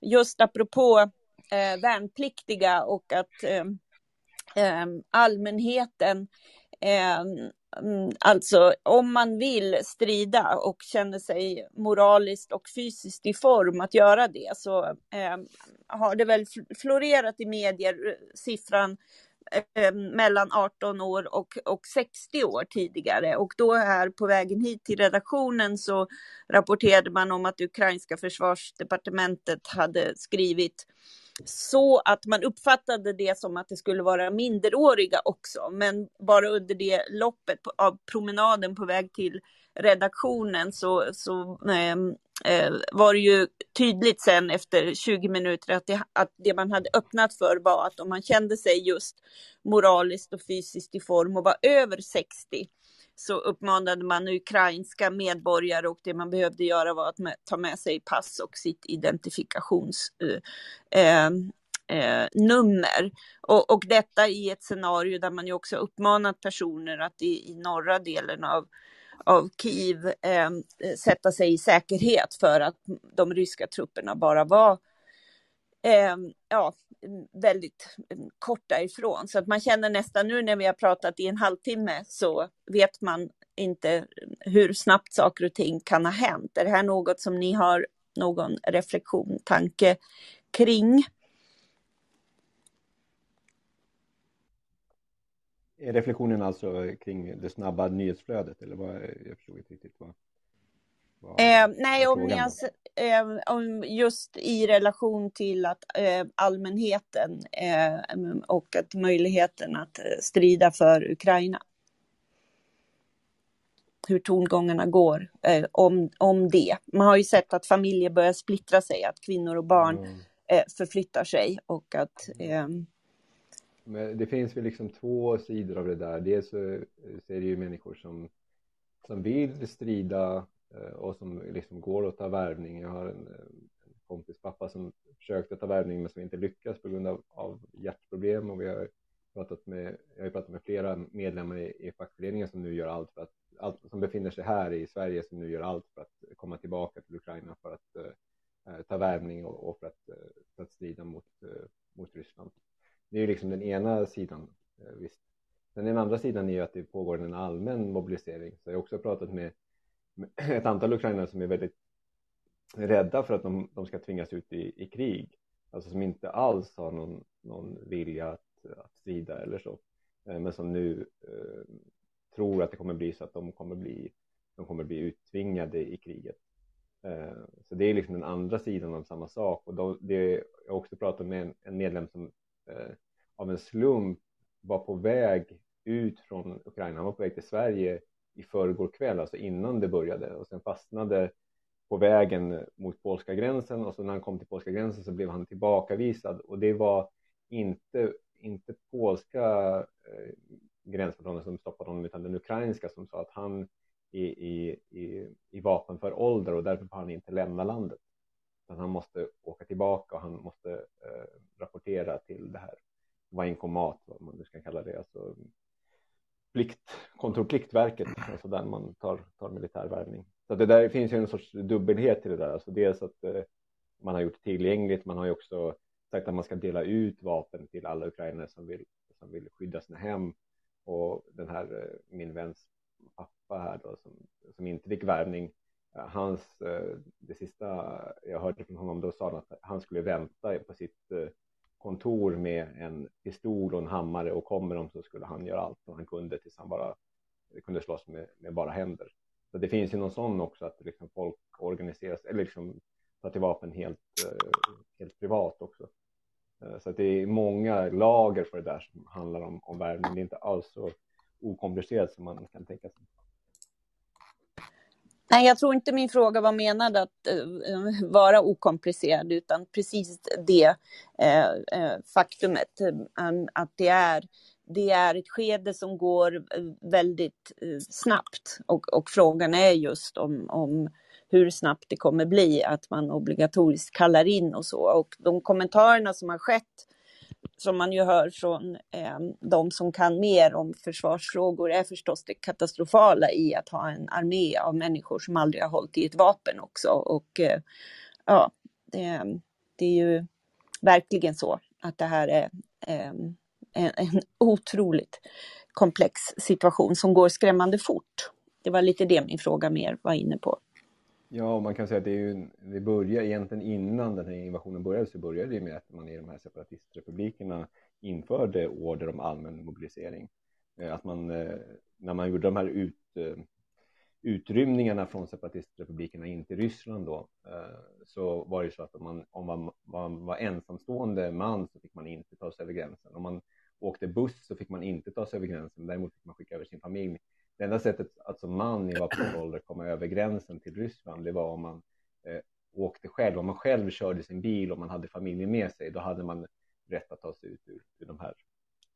just apropå eh, värnpliktiga och att eh, allmänheten eh, Mm, alltså om man vill strida och känner sig moraliskt och fysiskt i form att göra det så eh, har det väl florerat i medier eh, siffran eh, mellan 18 år och, och 60 år tidigare. Och då här på vägen hit till redaktionen så rapporterade man om att ukrainska försvarsdepartementet hade skrivit så att man uppfattade det som att det skulle vara minderåriga också. Men bara under det loppet av promenaden på väg till redaktionen så, så ehm, eh, var det ju tydligt sen efter 20 minuter att det, att det man hade öppnat för var att om man kände sig just moraliskt och fysiskt i form och var över 60 så uppmanade man ukrainska medborgare och det man behövde göra var att ta med sig pass och sitt identifikationsnummer. Eh, eh, eh och, och, detta i ett scenario där man ju också uppmanat personer att i, i norra delen av, av Kiev eh, sätta sig i säkerhet för att de ryska trupperna bara var eh, ja, väldigt mm, kort därifrån. Så att man känner nästan nu när vi har pratat i en halvtimme så vet man inte mm, hur snabbt saker och ting kan ha hänt. Är det här något som ni har någon reflektion, tanke kring? Är reflektionen alltså kring det snabba nyhetsflödet eller vad? Jag förstod inte riktigt vad. Eh, nej, om, jag, eh, om just i relation till att eh, allmänheten eh, och att möjligheten att eh, strida för Ukraina. Hur tongångarna går eh, om, om det. Man har ju sett att familjer börjar splittra sig, att kvinnor och barn mm. förflyttar sig och att eh... Men det finns väl liksom två sidor av det där. Dels så, är det ju människor som, som vill strida Eh, och som liksom går att ta värvning. Jag har en, eh, en kompis pappa som försökte ta värvning men som inte lyckas på grund av, av hjärtproblem och vi har pratat med, jag har pratat med flera medlemmar i, i fackföreningen som nu gör allt för att, allt, som befinner sig här i Sverige som nu gör allt för att komma tillbaka till Ukraina för att uh, ta värvning och, och för, att, uh, för att strida mot, uh, mot Ryssland. Det är ju liksom den ena sidan, visst. Sen den andra sidan är ju att det pågår en allmän mobilisering. Så jag har också pratat med ett antal ukrainare som är väldigt rädda för att de, de ska tvingas ut i, i krig. Alltså som inte alls har någon, någon vilja att att strida eller så. Eh, men som nu eh, tror att det kommer bli så att de kommer bli, de kommer bli uttvingade i kriget. Eh, så det är liksom den andra sidan av samma sak. Och då, det, jag har också pratat med en, en medlem som eh, av en slump var på väg ut från Ukraina. Han var på väg till Sverige i förrgår kväll, alltså innan det började. Och sen fastnade på vägen mot polska gränsen och så när han kom till polska gränsen så blev han tillbakavisad. Och det var inte inte polska eh, gränskontrollen som stoppade honom utan den ukrainska som sa att han är i, i, i vapenför ålder och därför får han inte lämna landet. Utan han måste åka tillbaka och han måste eh, rapportera till det här. Vainkomat, vad man nu ska kalla det, alltså plikt, kontrollpliktverket, alltså där man tar, tar militärvärvning. Så det där finns ju en sorts dubbelhet till det där, alltså dels att eh, man har gjort tillgängligt, man har ju också sagt att man ska dela ut vapen till alla ukrainare som vill, som vill skydda sina hem. Och den här, eh, min väns pappa här då, som, som inte fick värvning, eh, hans, eh, det sista jag hörde från honom då sa han att han skulle vänta på sitt eh, kontor med en pistol och en hammare och kommer de så skulle han göra allt som han kunde tills han bara kunde slåss med, med bara händer. Så det finns ju någon sån också att liksom folk organiseras eller liksom tar till vapen helt, eh, helt privat också. Eh, så att det är många lager för det där som handlar om, om värmen. Det är inte alls så okomplicerat som man kan tänka sig. Nej, jag tror inte min fråga var menad att uh, vara okomplicerad, utan precis det uh, uh, faktumet um, att det är, det är ett skede som går väldigt snabbt och, och frågan är just om, om hur snabbt det kommer bli att man obligatoriskt kallar in och så. Och de kommentarerna som har skett, som man ju hör från eh, de som kan mer om försvarsfrågor, är förstås det katastrofala i att ha en armé av människor som aldrig har hållit i ett vapen också. Och eh, ja, det, det, är ju verkligen så att det här är eh, en, en otroligt komplex situation som går skrämmande fort. Det var lite det min fråga mer var inne på. Ja, man kan säga att det, är ju, det börjar egentligen innan den här invasionen började så började det med att man i de här separatistrepublikerna införde order om allmän mobilisering. Eh, att man, eh, när man gjorde de här ut, eh, utrymningarna från separatistrepublikerna in till Ryssland då, så var det så att om man, om man var, var ensamstående man så fick man inte ta sig över gränsen. Om man åkte buss så fick man inte ta sig över gränsen, däremot fick man skicka över sin familj det enda sättet att som man i vapenför ålder komma över gränsen till Ryssland, det var om man eh, åkte själv, om man själv körde sin bil och man hade familjen med sig, då hade man rätt att ta sig ut ur, ur de här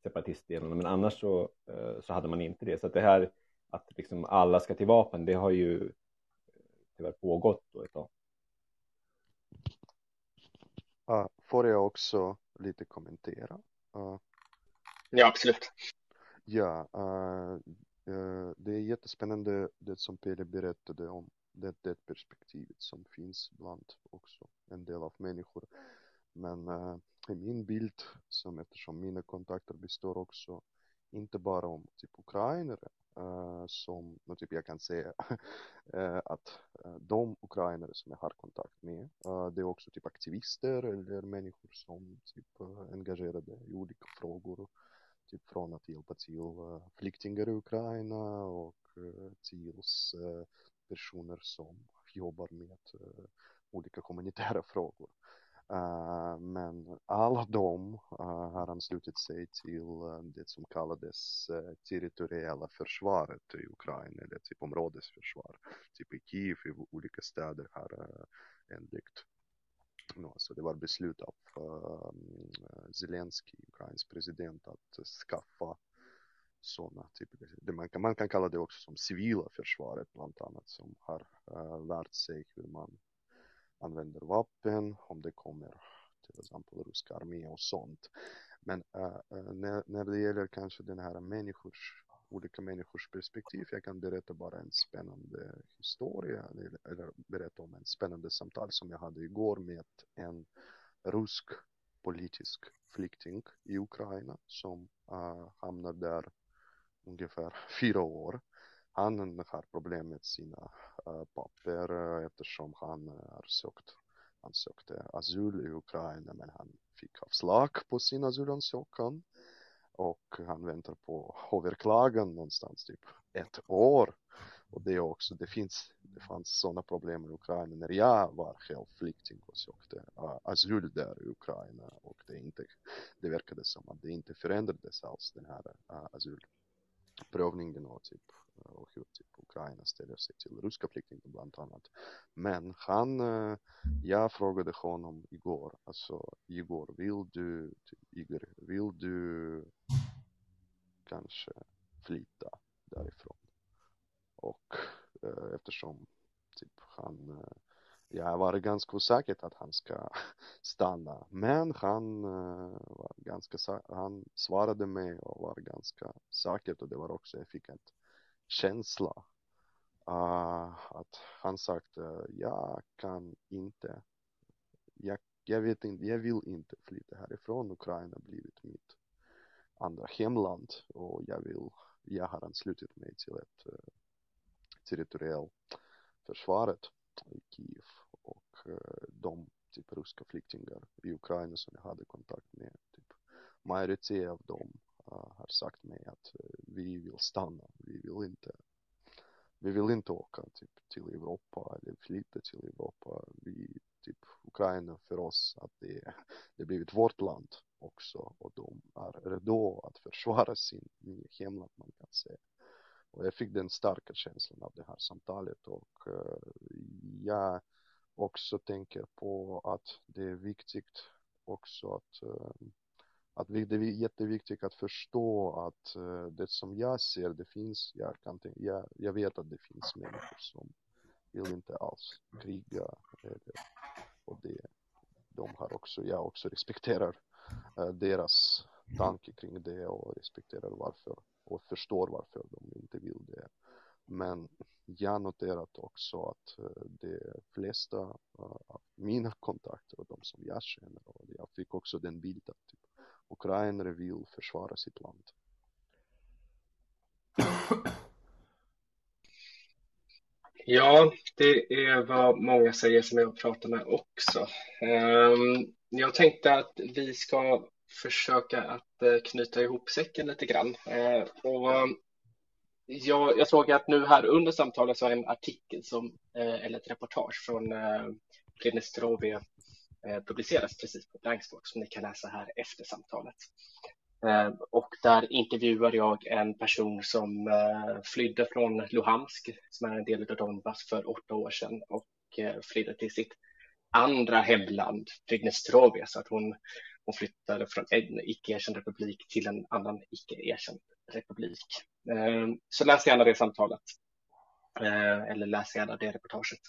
separatistdelarna. Men annars så, eh, så hade man inte det. Så att det här att liksom alla ska till vapen, det har ju eh, tyvärr pågått då ett tag. Uh, får jag också lite kommentera? Uh, ja, absolut. Ja, uh, Eh, det är jättespännande det som Pelle berättade om det, det perspektivet som finns bland också en del av människor. Men äh, i min bild, som eftersom mina kontakter består också inte bara om typ ukrainare äh, som, no, typ jag kan säga äh, [LAUGHS] att de ukrainare som jag har kontakt med, det är också typ aktivister eller människor som typ engagerade i olika frågor typ från att hjälpa till flyktingar i Ukraina och till tills personer som jobbar med olika humanitära frågor. men alla de har anslutit sig till det som kallades territoriella försvaret i Ukraina eller typ områdesförsvar. Typ i Kiev, i olika städer har enligt alltså det var beslut av uh, Zelensky, Ukrains president, att skaffa sådana typer, man kan, man kan kalla det också som civila försvaret bland annat som har uh, lärt sig hur man använder vapen, om det kommer till exempel ryska armé och sånt. Men uh, när, när det gäller kanske den här människors, olika människors perspektiv, jag kan berätta bara en spännande historia eller, berätta om en spännande samtal som jag hade igår med en rysk politisk flykting i Ukraina som uh, hamnar där ungefär [LAUGHS] fyra år. Han har problem med sina uh, papper eh, eftersom han har sökt, han sökte asyl i Ukraina men han fick avslag på sin asylansökan och han väntar på överklagan någonstans typ ett år. Och det är också, det finns, det fanns sådana problem i Ukraina när jag var själv flykting och sökte uh, asyl där i Ukraina. Och det inte, det verkade som att det inte förändrades alls den här uh, och typ och hur typ Ukraina ställer sig till ryska flyktingar bland annat. Men han, eh, jag frågade honom igår, alltså Igor, vill du, Igor, vill du kanske flytta därifrån? Och eh, eftersom typ han eh, jag var ganska osäker att han ska [LAUGHS] stanna. Men han var ganska, han svarade mig och var ganska säker, och det var också, jag fick ett känsla uh, att han sagt, uh, jag kan inte, jag, jag vet inte, jag vill inte flytta härifrån. Ukraina blivit mitt andra hemland och jag vill, jag har anslutit mig till ett eh, uh, territoriellt försvaret i Kiev och eh, de typ ryska flyktingar i Ukraina som jag hade kontakt med, typ majoritet av dem Eh, har sagt mig att eh, vi vill stanna, vi vill inte vi vill inte åka typ till Europa eller flytta till Europa. Vi, typ Ukraina för oss att det, det blivit vårt land också och de är redo att försvara sin nya hemland man kan säga. Och jag fick den starka känslan av det här samtalet och uh, jag också tänker på att det är viktigt också att uh, att det är jätteviktigt att förstå att uh, det som jag ser, det finns, jag, kan tänka, jag, jag vet att det finns människor som vill inte alls kriga eller, och det, de har också, jag också respekterar uh, deras tanke kring det och respekterar varför och förstår varför de inte vill det. Men jag noterat också att de flesta av mina kontakter och de som jag känner och jag fick också den bilden att typ, ukrainare vill försvara sitt land. [CLEARS THROAT] Ja, det är vad många säger som jag pratar med också. Ehm, jag tänkte att vi ska försöka att eh, knyta ihop säcken lite grann. Eh, och jag, jag såg att nu här under samtalet så är en artikel som, eh, eller ett reportage från Pridnestrovje Eh, publiceras precis på Blankspråk som ni kan läsa här efter samtalet. Eh, och där intervjuar jag en person som eh, flydde från Luhansk, som är en del av Donbass, för åtta år sedan och flydde till sitt andra hemland, Pridnestrovje, så att hon hon flyttade från en icke-erkänd republik till en annan icke-erkänd republik. Så läs gärna det samtalet. Eller läs gärna det reportaget.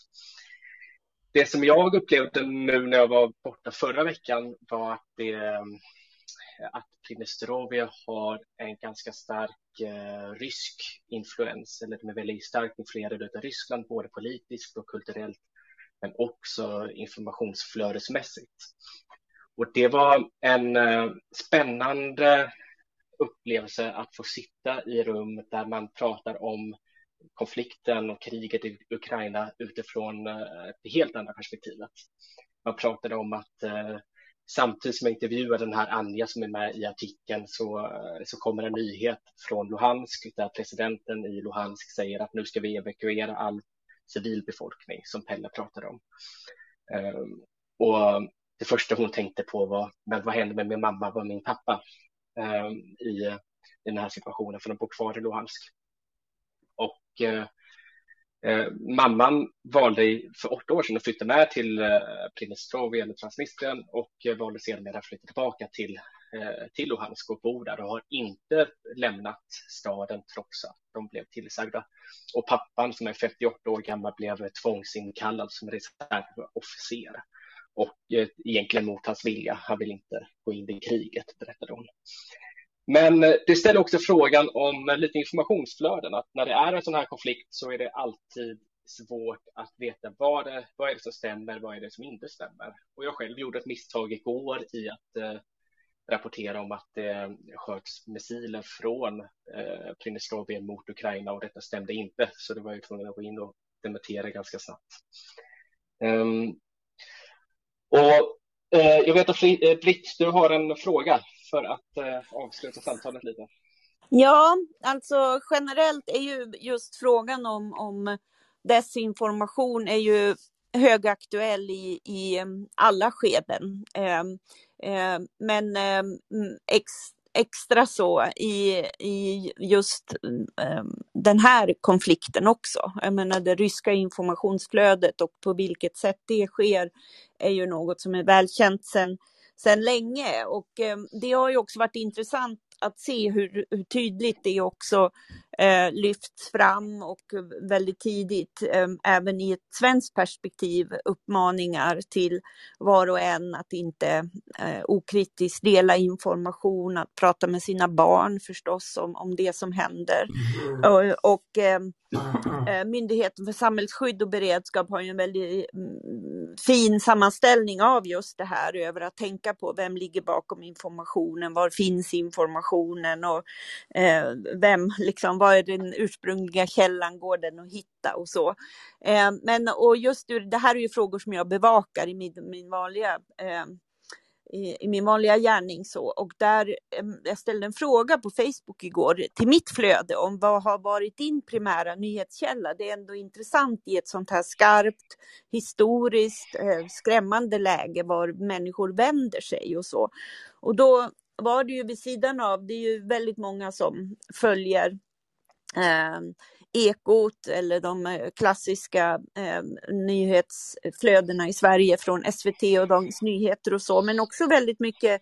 Det som jag upplevde nu när jag var borta förra veckan var att, det, eh, att Pridnestrovje har en ganska stark eh, rysk influens, eller de är väldigt starkt influerade av Ryssland, både politiskt och kulturellt, men också informationsflödesmässigt. Och det var en eh, spännande upplevelse att få sitta i rum där man pratar om konflikten och kriget i Ukraina utifrån eh, det helt andra perspektivet. Man pratade om att eh, samtidigt som jag intervjuar den här Anja som är med i artikeln så, eh, så kommer en nyhet från Luhansk där presidenten i Luhansk säger att nu ska vi evakuera all civilbefolkning som Pelle pratade om. Ehm, och det första hon tänkte på var, men vad händer med min mamma och min pappa ehm, i den här situationen, för de bor kvar i Luhansk. Och eh, eh, mamman valde för åtta år sedan att flytta med till eh, Prinestrovje eller Transnistrien och eh, valde sedan att flytta tillbaka till, eh, till Luhansk och bor där och har inte lämnat staden trots att de blev tillsagda. Och pappan som är 58 år gammal blev tvångsinkallad som reservofficer och eh, egentligen mot hans vilja. Han vill inte gå in i kriget, berättade hon. Men eh, det ställer också frågan om eh, lite informationsflöden, att när det är en sån här konflikt så är det alltid svårt att veta vad, det, vad är det som stämmer, vad är det som inte stämmer. Och jag själv gjorde ett misstag igår i att eh, rapportera om att det eh, sköts missiler från eh, Prinestrovien mot Ukraina och detta stämde inte, så det var jag tvungen att gå in och dementera ganska snabbt. Um, och eh, jag vet att Britt, du har en fråga för att eh, avsluta samtalet lite. Ja, alltså generellt är ju just frågan om, om desinformation är ju högaktuell i, i ehm, alla skeden. Eh, eh, men eh, ex, extra så i, i just ehm, den här konflikten också. Jag menar det ryska informationsflödet och på vilket sätt det sker är ju något som är välkänt sedan sen länge. Och ehm, det har ju också varit intressant att se hur, hur tydligt det också eh, lyfts fram och väldigt tidigt, eh, även i ett svenskt perspektiv, uppmaningar till var och en att inte eh, okritiskt dela information, att prata med sina barn förstås om, om det som händer. Mm. Och, och ehm, eh, Myndigheten för samhällsskydd och beredskap har ju en väldigt mm, fin sammanställning av just det här över att tänka på vem ligger bakom informationen, var finns informationen och eh, vem, liksom, vad är den ursprungliga källan, går den att hitta och så. Eh, men och just det här är ju frågor som jag bevakar i min, min vanliga eh, i, i, min vanliga gärning så och där eh, jag ställde en fråga på Facebook igår till mitt flöde om vad har varit din primära nyhetskälla. Det är ändå intressant i ett sånt här skarpt historiskt eh, skrämmande läge var människor vänder sig och så. Och då var det ju vid sidan av, det är ju väldigt många som följer Ehm, Ekot eller de eh, klassiska eh, nyhetsflödena i Sverige från SVT och Dagens Nyheter och så, men också väldigt mycket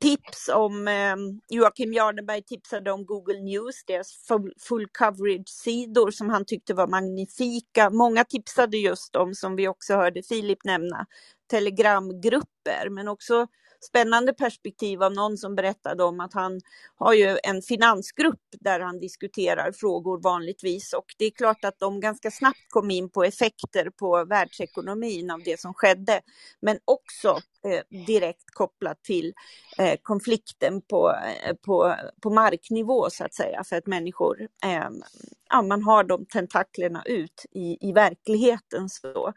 tips om eh, Joakim Jardenberg tipsade om Google News, deras full, full coverage-sidor som han tyckte var magnifika. Många tipsade just om, som vi också hörde Filip nämna, telegramgrupper, men också spännande perspektiv av någon som berättade om att han har ju en finansgrupp där han diskuterar frågor vanligtvis och det är klart att de ganska snabbt kom in på effekter på världsekonomin av det som skedde, men också eh, direkt kopplat till eh, konflikten på, eh, på, på marknivå så att säga, för att människor, eh, ja, man har de tentaklerna ut i, i verkligheten. Så.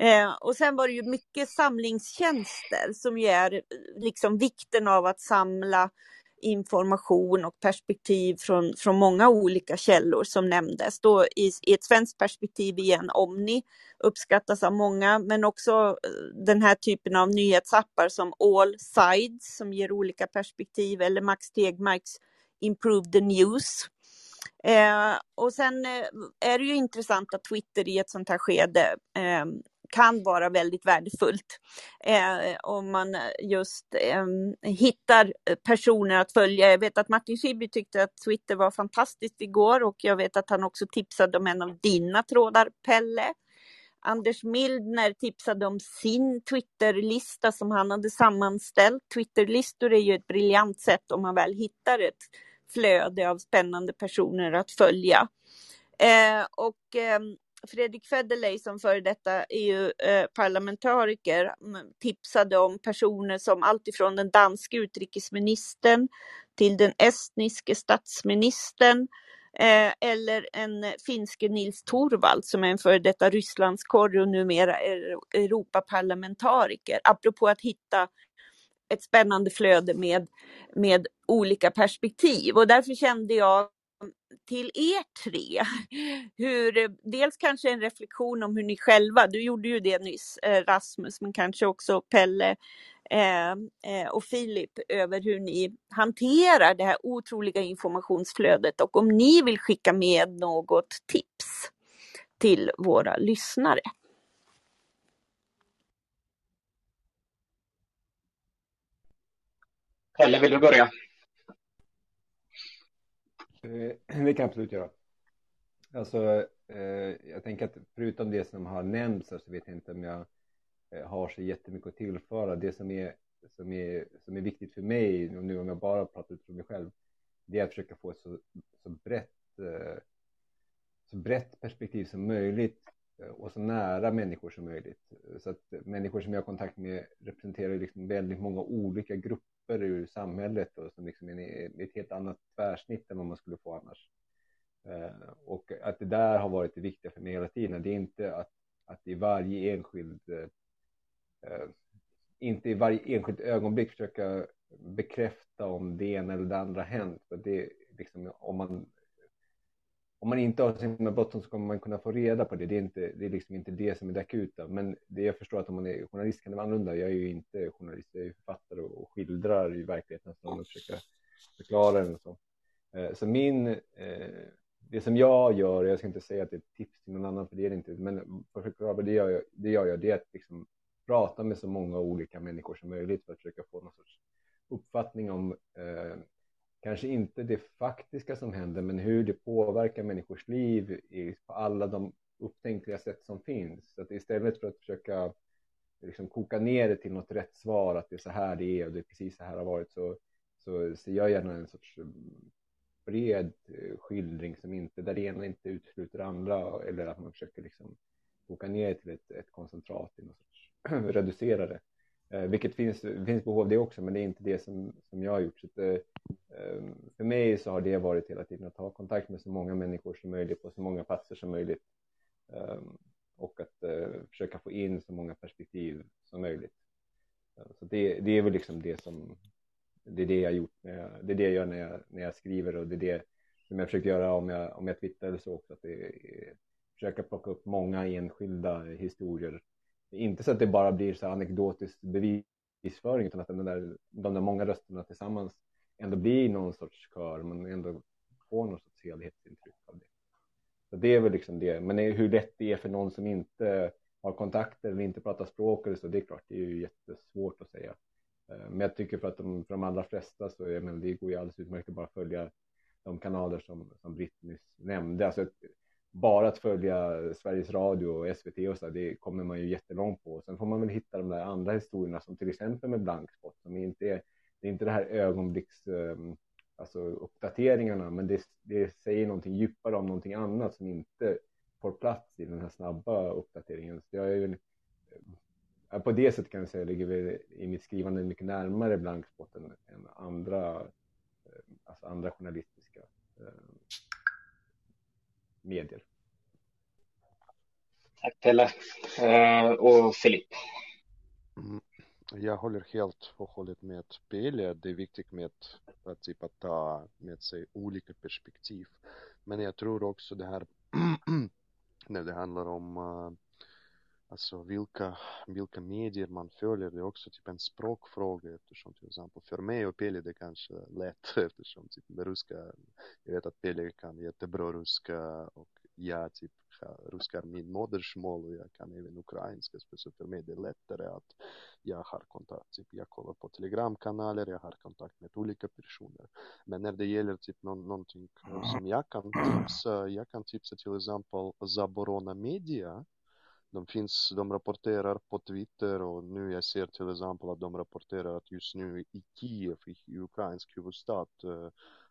Eh, och sen var det ju mycket samlingstjänster som ju är eh, liksom vikten av att samla information och perspektiv från, från många olika källor som nämndes. Då i, i ett svenskt perspektiv igen Omni uppskattas av många, men också eh, den här typen av nyhetsappar som All Sides som ger olika perspektiv eller Max Tegmarks Improve the News. Eh, och sen eh, är det ju intressant att Twitter i ett sånt här skede eh, kan vara väldigt värdefullt. Eh, om man just eh, hittar personer att följa. Jag vet att Martin Schibbye tyckte att Twitter var fantastiskt igår och jag vet att han också tipsade om en av dina trådar, Pelle. Anders Mildner tipsade om sin Twitterlista som han hade sammanställt. Twitterlistor är ju ett briljant sätt om man väl hittar ett flöde av spännande personer att följa. Eh, och eh, Fredrik Federley som före detta EU-parlamentariker eh, tipsade om personer som alltifrån den danske utrikesministern till den estniske statsministern eh, eller en finske Nils Torvald som är en före detta Rysslandskorre och numera Europaparlamentariker. Apropå att hitta ett spännande flöde med, med olika perspektiv och därför kände jag till er tre. Hur, eh, dels kanske en reflektion om hur ni själva, du gjorde ju det nyss eh, Rasmus, men kanske också Pelle eh, eh, och Filip över hur ni hanterar det här otroliga informationsflödet och om ni vill skicka med något tips till våra lyssnare. Pelle, vill du börja? Eh, [CLEARS THROAT] det kan jag absolut göra. Alltså, eh, jag tänker att förutom det som har nämnts så vet jag inte om jag eh, har så jättemycket att tillföra. Det som är, som är, som är viktigt för mig, och nu om jag bara pratar utifrån mig själv, det är att försöka få ett så, så, brett, eh, så brett perspektiv som möjligt och så nära människor som möjligt. Så att människor som jag har kontakt med representerar liksom väldigt många olika grupper ur samhället och som liksom är ett helt annat tvärsnitt än vad man skulle få annars. Eh, och att det där har varit det viktiga för mig hela tiden. Det är inte att, att i varje enskild eh, inte i varje enskilt ögonblick försöka bekräfta om det ena eller det andra hänt. För det, liksom, om, man, om man inte har sin bråttom så kommer man kunna få reda på det. Det är, inte, det är liksom inte det som är det akuta. Men det jag förstår att om man är journalist kan det vara annorlunda. Jag är ju inte journalist, jag är författare och skildrar i verkligheten och försöker förklara den och så. Eh, så min eh, det som jag gör, jag ska inte säga att det är ett tips till någon annan, för det är det inte, men för att förklara det gör jag, det gör det är att liksom prata med så många olika människor som möjligt för att försöka få någon sorts uppfattning om, eh, kanske inte det faktiska som händer, men hur det påverkar människors liv på alla de upptänkliga sätt som finns. Så att istället för att försöka liksom koka ner det till något rätt svar, att det är så här det är och det är precis så här har varit, så, så ser jag gärna en sorts eh, bred eh, skildring som inte, där det ena inte utesluter det andra eller att man försöker liksom koka ner till ett, ett koncentrat i något sorts [CLEARS THROAT] reducera det. Eh, vilket finns, finns behov av det också, men det är inte det som, som jag har gjort. Så att, eh, eh för mig så har det varit hela tiden att ha kontakt med så många människor som möjligt på så många platser som möjligt. Eh, och att eh, försöka få in så många perspektiv som möjligt. Eh, så det, det är väl liksom det som, det är det jag gjort. Jag, det är det jag gör när jag, när jag skriver och det är det som jag försöker göra om jag, om jag twittrar eller så också. Att det är, försöka plocka upp många enskilda historier. Inte så att det bara blir så anekdotisk bevisföring utan att den där, de där många rösterna tillsammans ändå blir någon sorts kör. Man ändå får någon sorts helhetsintryck av det. Så det är väl liksom det. Men hur lätt det är för någon som inte har kontakter eller inte pratar språk eller så, det är klart, det är ju jättesvårt att säga. Eh, men jag tycker för att de, för de allra flesta så är, men det går ju alldeles utmärkt att bara följa de kanaler som, som Britt nyss nämnde. Alltså bara att följa Sveriges Radio och SVT och så, det kommer man ju jättelångt på. Sen får man väl hitta de där andra historierna som till exempel med blankspot som inte är, det är inte det här ögonblicks, ehm, alltså uppdateringarna, men det, det säger någonting djupare om någonting annat som inte får plats i den här snabba uppdateringen. Så jag är eh, ju på det sättet kan jag säga ligger vi i mitt skrivande mycket närmare blankspot än andra, eh, alltså andra journalistiska ehm, medier. Tack Pelle. Eh, och Filip. Mm. Jag håller helt och hållet med Pelle. Det är viktigt med att, typ, att ta med sig olika perspektiv. Men jag tror också det här [CLEARS THROAT] när det handlar om uh, Alltså vilka, vilka medier man följer, det är också typ en språkfråga eftersom till exempel för mig och Pelle det är kanske lätt [LAUGHS] eftersom typ med ryska, jag vet att Pelle kan jättebra ryska och jag typ ryska är min modersmål och jag kan även ukrainska så för mig det är lättare att jag har kontakt, typ jag kollar på telegramkanaler, jag har kontakt med olika personer. Men när det gäller typ någon, någonting som jag kan tipsa, jag kan tipsa till exempel Zaborona Media de finns, de rapporterar på Twitter och nu jag ser till exempel att de rapporterar att just nu i Kiev, i ukrainsk huvudstad, eh,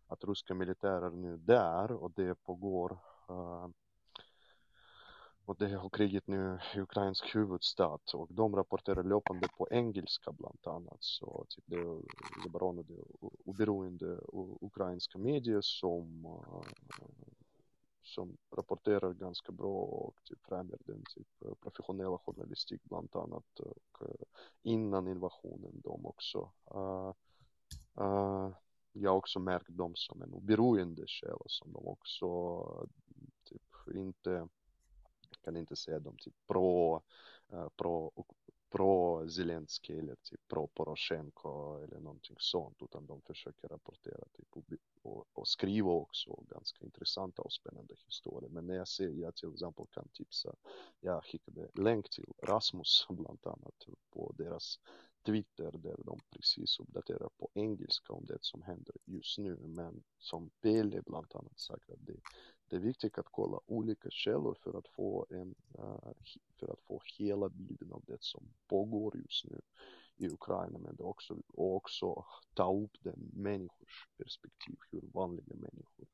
att ryska militärer nu där och det pågår eh, och det har kriget nu i ukrainsk huvudstad. Och de rapporterar löpande på engelska bland annat. Så typ det är oberoende, oberoende ukrainska medier som eh, som rapporterar ganska bra och typ främjar den typ professionella journalistik bland annat eh, och eh, innan invasionen de också uh, uh, jag har också märkt dem som en oberoende källa som de också typ inte kan inte säga dem typ pro pro, pro Zelensky eller typ pro Poroshenko eller någonting sånt utan de försöker rapportera typ och, och skriva också ganska intressanta och spännande historier. Men när jag ser, jag till exempel kan tipsa, jag skickade länk till Rasmus [LAUGHS] bland annat på deras Twitter där de precis uppdaterar på engelska om det som händer just nu. Men som Pelle bland annat sagt att det, det är viktigt att kolla olika källor för att få en, eh, för att få hela bilden av det som pågår just nu i Ukraina. Men det också, och också ta upp den människors perspektiv, hur vanliga människor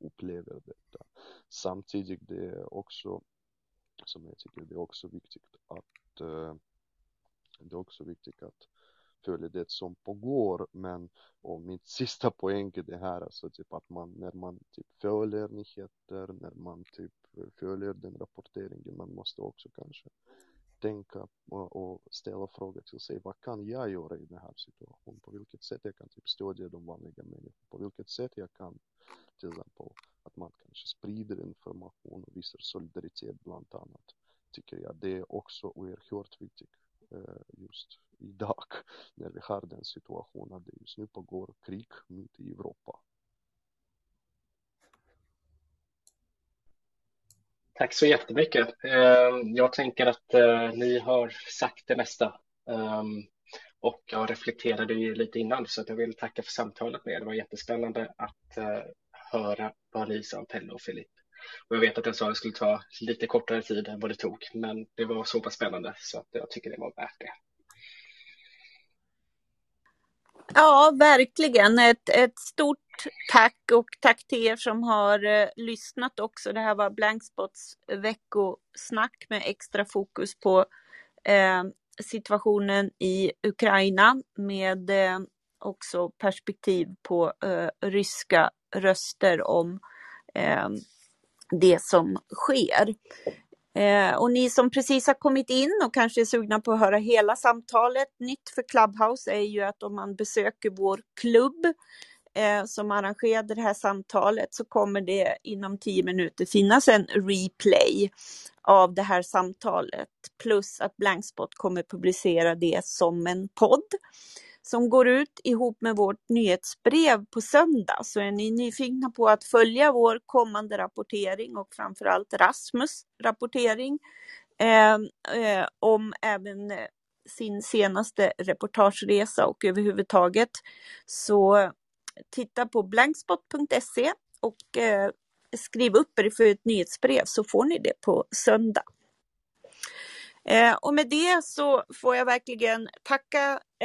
upplever detta. Samtidigt det är också, som jag tycker det är också viktigt att eh, det är också viktigt att Följer det som pågår men och min sista poäng är det här alltså typ att man när man typ följer nyheter när man typ följer den rapporteringen man måste också kanske tänka och, ställa frågor till sig. Vad kan jag göra i den här situationen? På vilket sätt jag kan typ stödja de vanliga människorna? På vilket sätt jag kan till exempel att man kanske sprider information och visar solidaritet bland annat tycker jag. Det är också oerhört viktigt. Eh, just idag [LAUGHS] när vi har den situationen att det just nu pågår krig mitt i Europa. Tack så jättemycket. Eh, jag tänker att eh, ni har sagt det mesta ehm, och jag reflekterade ju lite innan så att jag vill tacka för samtalet med er. Det var jättespännande att höra vad ni Pelle och Filip. Och jag vet att jag sa att det skulle ta lite kortare tid än vad det tog, men det var så pass spännande så att jag tycker det var värt det. Ja, verkligen. Ett, ett stort tack och tack till er som har eh, lyssnat också. Det här var Blankspots veckosnack med extra fokus på eh, situationen i Ukraina med eh, också perspektiv på eh, ryska röster om eh, det som sker. Eh, och ni som precis har kommit in och kanske är sugna på att höra hela samtalet, nytt för Clubhouse är ju att om man besöker vår klubb eh, som arrangerade det här samtalet så kommer det inom tio minuter finnas en replay av det här samtalet plus att Blankspot kommer publicera det som en podd som går ut ihop med vårt nyhetsbrev på söndag. Så är ni nyfikna på att följa vår kommande rapportering och framförallt Rasmus rapportering eh, eh, om även eh, sin senaste reportageresa och överhuvudtaget så titta på blankspot.se och eh, skriv upp er för ett nyhetsbrev så får ni det på söndag. Eh, och med det så får jag verkligen tacka